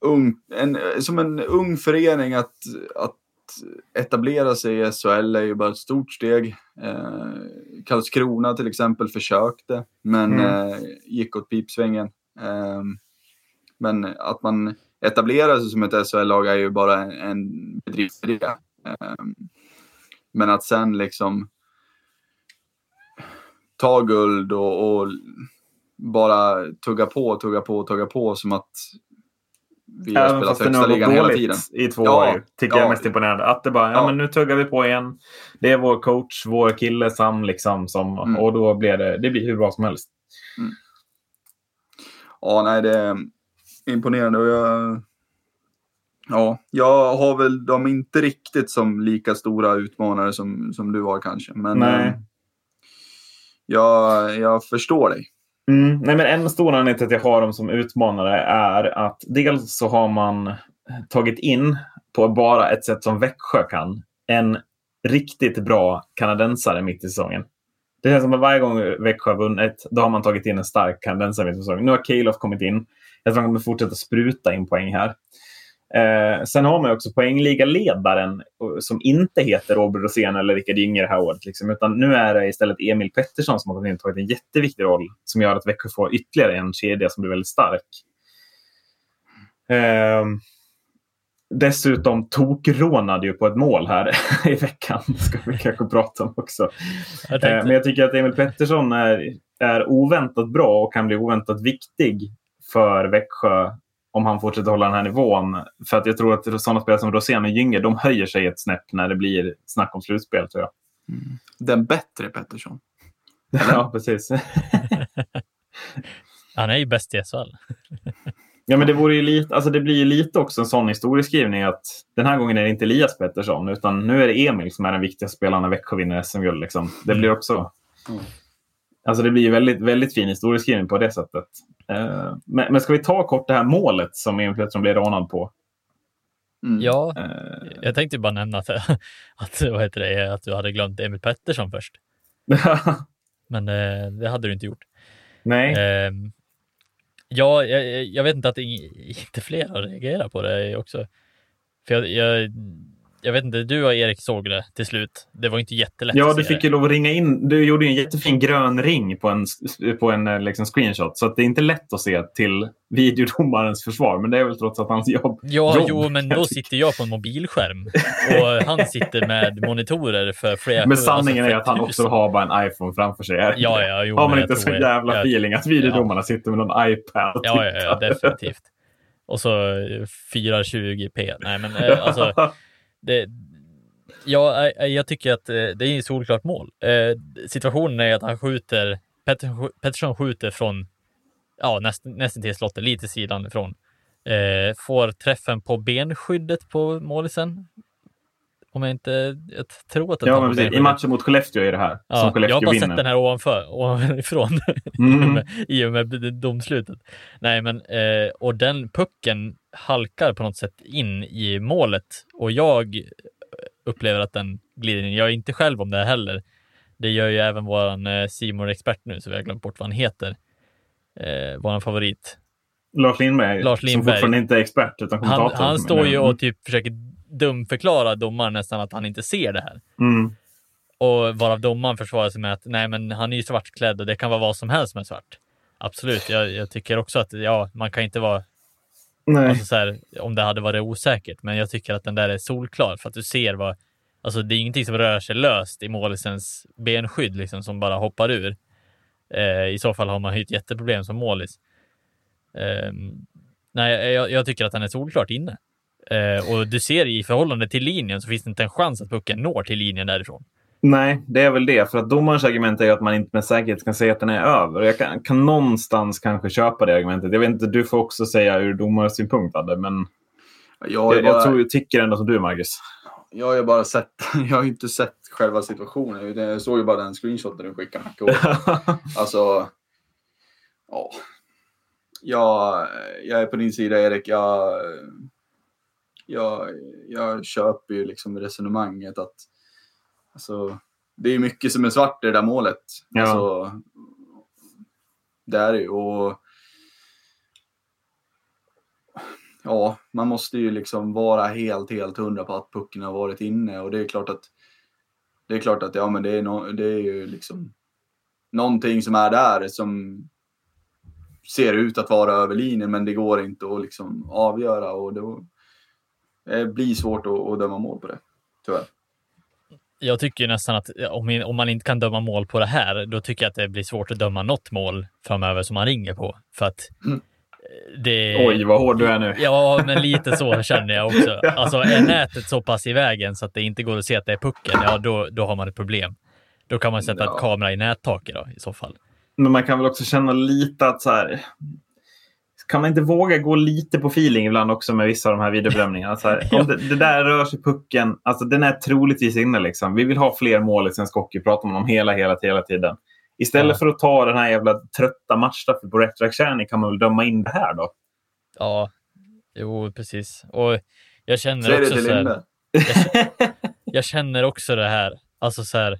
ung, en, som en ung förening att, att etablera sig i SHL är ju bara ett stort steg. Eh, Karlskrona till exempel försökte, men Mm. eh, gick åt pipsvängen. Eh, men att man etablerar sig som ett SHL-lag är ju bara en, en bedriftsidé. Eh, men att sen liksom ta guld och, och bara tugga på, tugga på, tugga på som att vi har Även spelat det nu högsta har ligan hela tiden. i två Ja, år. Tycker jag är ja. mest imponerande. Att det bara, ja. Ja. men nu tuggar vi på igen. Det är vår coach, vår kille Sam, liksom, som, Mm. och då blir det, det blir hur bra som helst. Ja, nej, det är imponerande och jag... Ja, jag har väl dem inte riktigt som lika stora utmanare som, som du har kanske. Men Nej. eh, jag, jag förstår dig. Mm. Nej, men en stor anledning till att jag har dem som utmanare är att dels så har man tagit in på bara ett sätt som Växjö kan en riktigt bra kanadensare mitt i säsongen. Det känns som att varje gång Växjö har vunnit, då har man tagit in en stark kanadensare mitt i säsongen. Nu har Calof kommit in. Jag tror han kommer fortsätta spruta in poäng här. Eh, sen har man också poängligaledaren eh, som inte heter Robert Rosén eller Rickard Gynge det här året. Liksom, utan nu är det istället Emil Pettersson som har gått in och tagit en jätteviktig roll som gör att Växjö får ytterligare en kedja som blir väldigt stark. Eh, dessutom tokrånade ju på ett mål här [LAUGHS] i veckan. Det ska vi kanske prata om också. Jag Eh, Men jag tycker att Emil Pettersson är, är oväntat bra och kan bli oväntat viktig för Växjö om han fortsätter hålla den här nivån. För att jag tror att sådana spelare som Rosén och Gynge, de höjer sig ett snäpp när det blir snack om slutspel tror jag. Den bättre Pettersson. Ja, precis. [LAUGHS] han är ju bäst i SHL. [LAUGHS] Ja, men det, vore ju lite, alltså det blir ju lite också en sån historieskrivning att den här gången är det inte Elias Pettersson utan nu är det Emil som är den viktiga spelaren när Växjö vinner SM-guld. Liksom. Det blir också... Mm. Alltså det blir ju väldigt, väldigt fin historieskrivning på det sättet. Eh, men, men ska vi ta kort det här målet som Emil Pettersson blev rånad på? Mm. Ja, Eh, jag tänkte bara nämna att, [LAUGHS] att, vad heter det, att du hade glömt Emil Pettersson först. [LAUGHS] Men eh, det hade du inte gjort. Nej. Ehm, ja, jag, jag vet inte att ing- inte fler har reagerat på det också. För jag, jag, jag vet inte, du och Erik såg det till slut. Det var inte jättelätt Ja, du fick ju lov att ringa in. Du gjorde en jättefin grön ring på en, på en eh, liksom screenshot. Så det är inte lätt att se till videodomarens försvar. Men det är väl trots att hans jobb. Ja, jobb, jo, men då sitter jag på en mobilskärm och [LAUGHS] han sitter med monitorer för flera Men sanningen alltså är att han också har bara en iPhone framför sig. Ja, ja, jo, har man inte så jävla jag- feeling att videodomarna sitter med någon iPad och Ja, ja, ja, tittar? definitivt. Och så eh, 420p. Nej, men eh, alltså, [LAUGHS] det, ja, eh, jag tycker att eh, det är ett solklart mål. Eh, situationen är att han skjuter, Pettersson, skjuter från, ja, näst, nästan till slottet, lite sidan ifrån. Eh, får träffen på benskyddet på målisen. Om jag inte, jag tror att det Ja, men precis. I matchen mot Skellefteå är det här. Ja, som jag Skellefteå har bara vinner. sett den här ovanför, ovanifrån Mm. [LAUGHS] i och med domslutet. Nej, men eh, och den pucken halkar på något sätt in i målet och jag upplever att den glider in. Jag är inte själv om det här heller. Det gör ju även våran eh, simor expert nu, så vi har glömt bort vad han heter. Eh, våran favorit. Lars Lindberg, Lars som Lindberg. fortfarande inte är expert utan Han, kommentator. han står ju och typ försöker dumförklara domaren nästan att han inte ser det här. Mm. Och varav domaren försvarar sig med att nej, men han är ju svartklädd och det kan vara vad som helst som är svart. Absolut, jag, jag tycker också att ja, man kan inte vara Nej. alltså, så här, om det hade varit osäkert, men jag tycker att den där är solklar för att du ser vad, alltså det är ingenting som rör sig löst i målisens benskydd liksom som bara hoppar ur. Eh, I så fall har man ju ett jätteproblem som målis. Eh, nej, jag, jag tycker att den är solklart inne. Eh, och du ser i förhållande till linjen så finns det inte en chans att pucken når till linjen därifrån. Nej, det är väl det. För att domarens argument är ju att man inte med säkerhet kan säga att den är över. Jag kan, kan någonstans kanske köpa det argumentet. Jag vet inte, du får också säga ur domarens synpunkt, Adde, men Jag jag, bara, jag, tror, jag tycker ändå som du, Marcus. jag har bara sett, [LAUGHS] jag har inte sett själva situationen. Jag såg ju bara den screenshoten du skickade. [LAUGHS] Alltså, ja. Jag, jag är på din sida Erik. Jag, jag, jag köper ju liksom resonemanget att alltså, det är mycket som är svart i det där målet. Ja. Alltså, det är det ju. Och, ja, man måste ju liksom vara helt, helt hundra på att pucken har varit inne och det är klart att det är klart att ja, men det är, no, det är ju liksom någonting som är där som ser ut att vara över linjen, men det går inte att liksom avgöra och då det blir svårt att, att döma mål på det. Tyvärr. Jag tycker ju nästan att om, om man inte kan döma mål på det här, då tycker jag att det blir svårt att döma något mål framöver som man ringer på. För att Mm. det... Oj, vad hård du är nu. Ja, men lite så känner jag också. [LAUGHS] Alltså är nätet så pass i vägen så att det inte går att se att det är pucken, ja då, då har man ett problem. Då kan man sätta Ja. ett kamera i nättaket då, i så fall. Men man kan väl också känna lite att så här... Kan man inte våga gå lite på feeling ibland också med vissa av de här videobedömningarna? Så här, om [LAUGHS] det, det där rör sig pucken, alltså den är troligtvis inne. Liksom. Vi vill ha fler mål i svensk hockey, pratar man om hela, hela, hela tiden. Istället Ja. för att ta den här jävla trötta matchstraffet på retroaction kan man väl döma in det här då? Ja, jo precis. Och jag känner Säg det också till så här, Linde. [LAUGHS] jag känner också det här, alltså så här,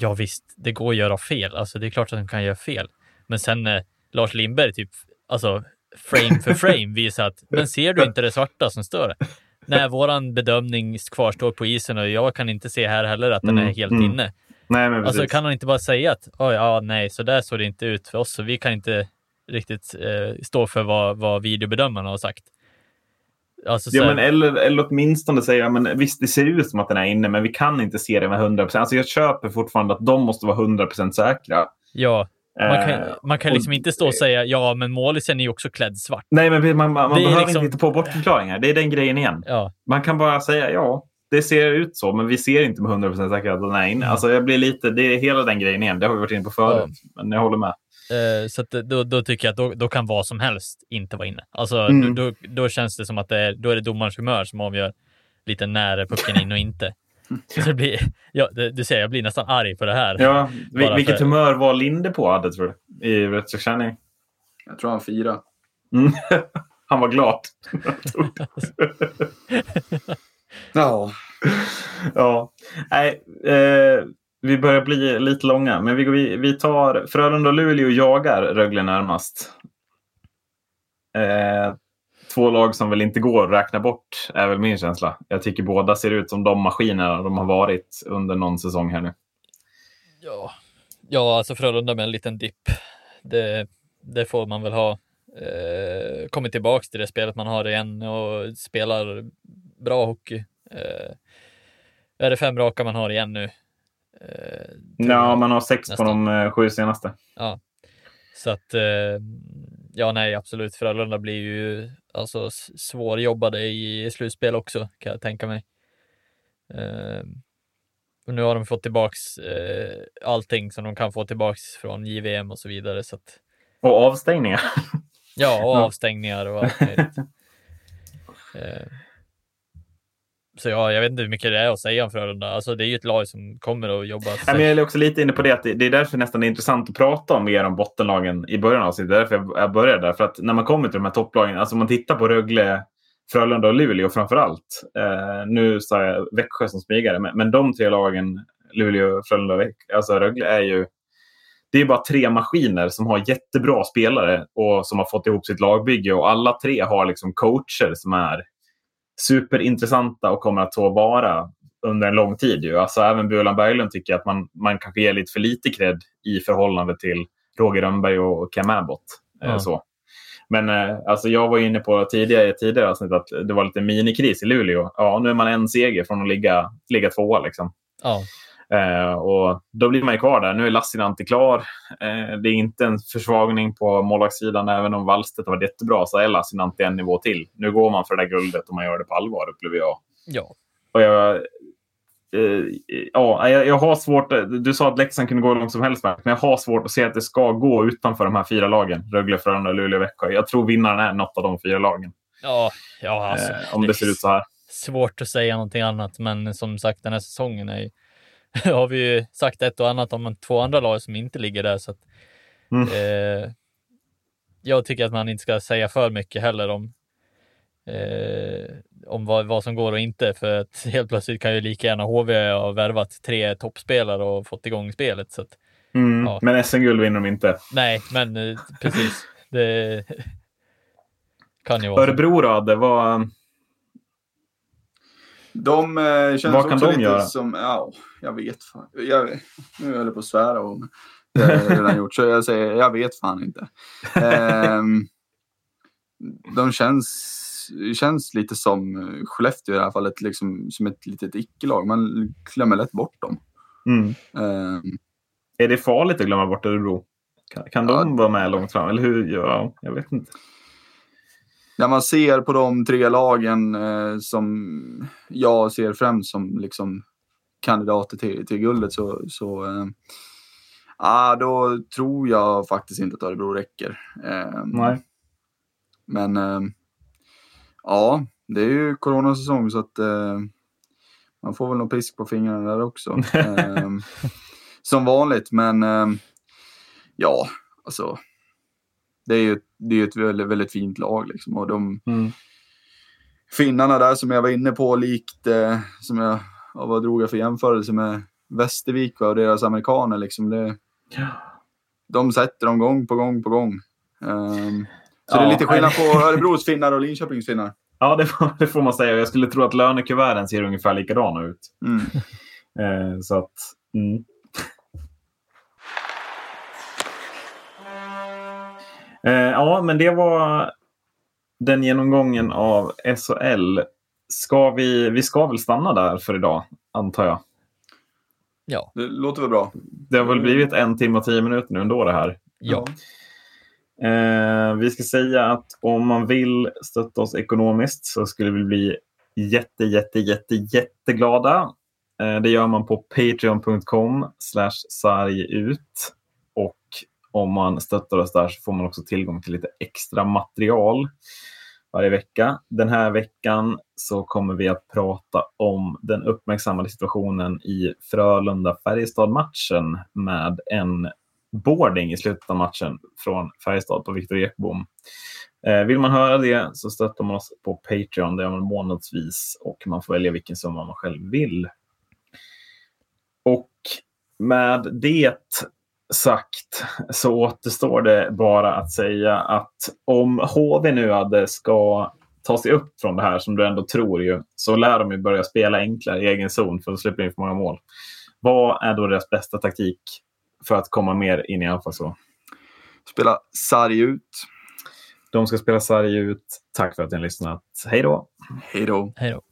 ja visst, det går att göra fel. Alltså det är klart att de kan göra fel. Men sen när Lars Lindberg typ, alltså frame för [LAUGHS] frame visar att, men ser du inte det svarta som står? När våran bedömning kvarstår på isen och jag kan inte se här heller att den är Mm, helt mm. inne. Nej, men precis. Alltså kan han inte bara säga att, oj, ja, nej, så där såg det inte ut för oss, så vi kan inte riktigt eh, stå för vad, vad videobedömarna har sagt. Alltså, så Ja, men eller, eller åtminstone säga, men visst det ser ut som att den är inne, men vi kan inte se det med 100% Alltså jag köper fortfarande att de måste vara 100% säkra. ja, man kan, Eh, man kan och- liksom inte stå och säga, ja, men målisen är ju också klädd svart. Nej, men man, man, man är behöver liksom- inte hitta på bortförklaringar. Det är den grejen igen. Ja, Man kan bara säga ja, det ser ut så, men vi ser inte med 100 säkerhet att den är inne. Alltså jag blir lite, det är hela den grejen igen. Det har vi varit inne på förut. Men jag håller med. eh, så då, då tycker jag att då, då kan vad som helst inte vara inne. Alltså, Mm. då, då, känns det som att det är, då är det domarens humör som avgör lite när är pucken in och inte. [LAUGHS] Det blir, ja, det, du ser, jag blir nästan arg på det här. Ja, vi, Bara vilket för- humör var Linde på, hade tror du? I rättskärning? Jag tror han firar. Mm. [LAUGHS] Han var glad. [LAUGHS] Ja. ja. Nej, eh, vi börjar bli lite långa, men vi, vi tar Frölunda och Luleå jagar Rögle närmast. Eh, två lag som väl inte går att räkna bort, är väl min känsla. Jag tycker båda ser ut som de maskinerna de har varit under någon säsong här nu. Ja, ja alltså Frölunda med en liten dipp. Det, det får man väl ha. Eh, kommit tillbaks till det spelet man har igen och spelar bra hockey. Eh, är det fem raka man har igen nu? Eh, Ja, man har sex Nästan. på de eh, sju senaste. Så att, eh, ja nej absolut, Frölunda blir ju alltså svårjobbade i slutspel också kan jag tänka mig. Eh, och nu har de fått tillbaks eh, allting som de kan få tillbaks från JVM och så vidare. Så att, Och avstängningar. ja, och avstängningar och allt möjligt. [LAUGHS] Eh, så ja, jag vet inte hur mycket det är att säga om Frölunda. Alltså det är ju ett lag som kommer att jobba. Ja, men jag är också lite inne på det att det är därför nästan är intressant att prata om mer om bottenlagen i början av sitt. Det är därför jag började där. För att när man kommer till de här topplagen, alltså om man tittar på Rögle, Frölunda och Luleå framför allt. Eh, nu sa jag Växjö som smygare, men, men de tre lagen, Luleå, Frölunda och alltså Rögle, är ju det är bara tre maskiner som har jättebra spelare och som har fått ihop sitt lagbygge. Och alla tre har liksom coacher som är superintressanta och kommer att så vara under en lång tid. Ju. Alltså, även Bulan Berglund tycker att man, man kanske ger lite för lite cred i förhållande till Roger Rönnberg och Cam Abbott. Mm. Så. Men eh, alltså, jag var inne på tidigare, i tidigare avsnitt att det var lite minikris i Luleå. Ja, nu är man en seger från att ligga, ligga tvåa. Liksom. Ja. Eh, och då blir man ju kvar där. Nu är Lassinantti klar. Eh, det är inte en försvagning på målvaktssidan. Även om Wallstedt har varit jättebra så är Lassinantti en nivå till. Nu går man för det där guldet och man gör det på allvar, upplever jag. Ja. Och jag, eh, ja, jag, jag, har svårt... Du sa att Leksand kunde gå hur långt som helst, men jag har svårt att se att det ska gå utanför de här fyra lagen. Rögle, Frölunda, Luleå, Växjö. Jag tror vinnaren är något av de fyra lagen. Ja, ja alltså, eh, om det, det ser ut så här. Svårt att säga någonting annat, men som sagt, den här säsongen är [LAUGHS] har vi ju sagt ett och annat om två andra lag som inte ligger där. Så att, mm. eh, jag tycker att man inte ska säga för mycket heller om, eh, om vad, vad, som går och inte. För att [LAUGHS] helt plötsligt kan ju lika gärna HV ha värvat tre toppspelare och fått igång spelet. Så att, mm. ja. Men SM-guld vinner de inte. Nej, men eh, precis. [LAUGHS] Det kan ju vara Örebro då, det var de eh, känns Vad kan också de lite göra? som, ja, jag vet fan. Jag, nu höll jag på att svära om det har jag redan gjort, så jag säger, jag vet fan inte. Eh, de känns, känns lite som Skellefteå i det här fallet, liksom, som ett litet icke-lag. Man glömmer lätt bort dem. Mm. Eh, är det farligt att glömma bort Örebro? Kan, kan ja. de vara med långt fram? Eller hur? Ja, jag vet inte när man ser på de tre lagen eh, som jag ser främst som liksom kandidater till, till guldet så, så eh, ah, då tror jag faktiskt inte att Örebro räcker. Eh, Nej. Men eh, ja, det är ju coronasäsong så att eh, man får väl någon pisk på fingrarna där också. [LAUGHS] Eh, som vanligt, men eh, ja, alltså det är ju det är ett väldigt, väldigt fint lag. Liksom. Och de mm. Finnarna där som jag var inne på, likt eh, som jag, vad drog jag för jämförelse med Västervik och deras amerikaner. Liksom. Det, ja. De sätter dem gång på gång på gång. Um, så ja, det är lite skillnad på Örebros finnar och Linköpings finnar. Ja, det får, det får man säga. Jag skulle tro att lönekuverten ser ungefär likadana ut. Mm. [LAUGHS] Eh, så att, mm. Eh, ja, men det var den genomgången av SHL. Ska vi, vi ska väl stanna där för idag, antar jag. Ja. Det låter väl bra. Det har väl blivit en timme och tio minuter nu ändå det här. Ja. Eh, vi ska säga att om man vill stötta oss ekonomiskt så skulle vi bli jätte, jätte, jätte, jätteglada. Eh, det gör man på patreon.com slash sargut. Om man stöttar oss där så får man också tillgång till lite extra material varje vecka. Den här veckan så kommer vi att prata om den uppmärksammade situationen i Frölunda-Färjestad-matchen med en boarding i slutet av matchen från Färjestad på Viktor Ekbom. Eh, vill man höra det så stöttar man oss på Patreon. Det gör man månadsvis och man får välja vilken summa man själv vill. Och med det sagt så återstår det bara att säga att om HV nu hade ska ta sig upp från det här som du ändå tror ju, så lär de ju börja spela enklare i egen zon för att släppa in för många mål. Vad är då deras bästa taktik för att komma mer in i anfallszon? Spela sarg ut. De ska spela sarg ut. Tack för att ni har lyssnat. Hej då! Hej då! Hej då!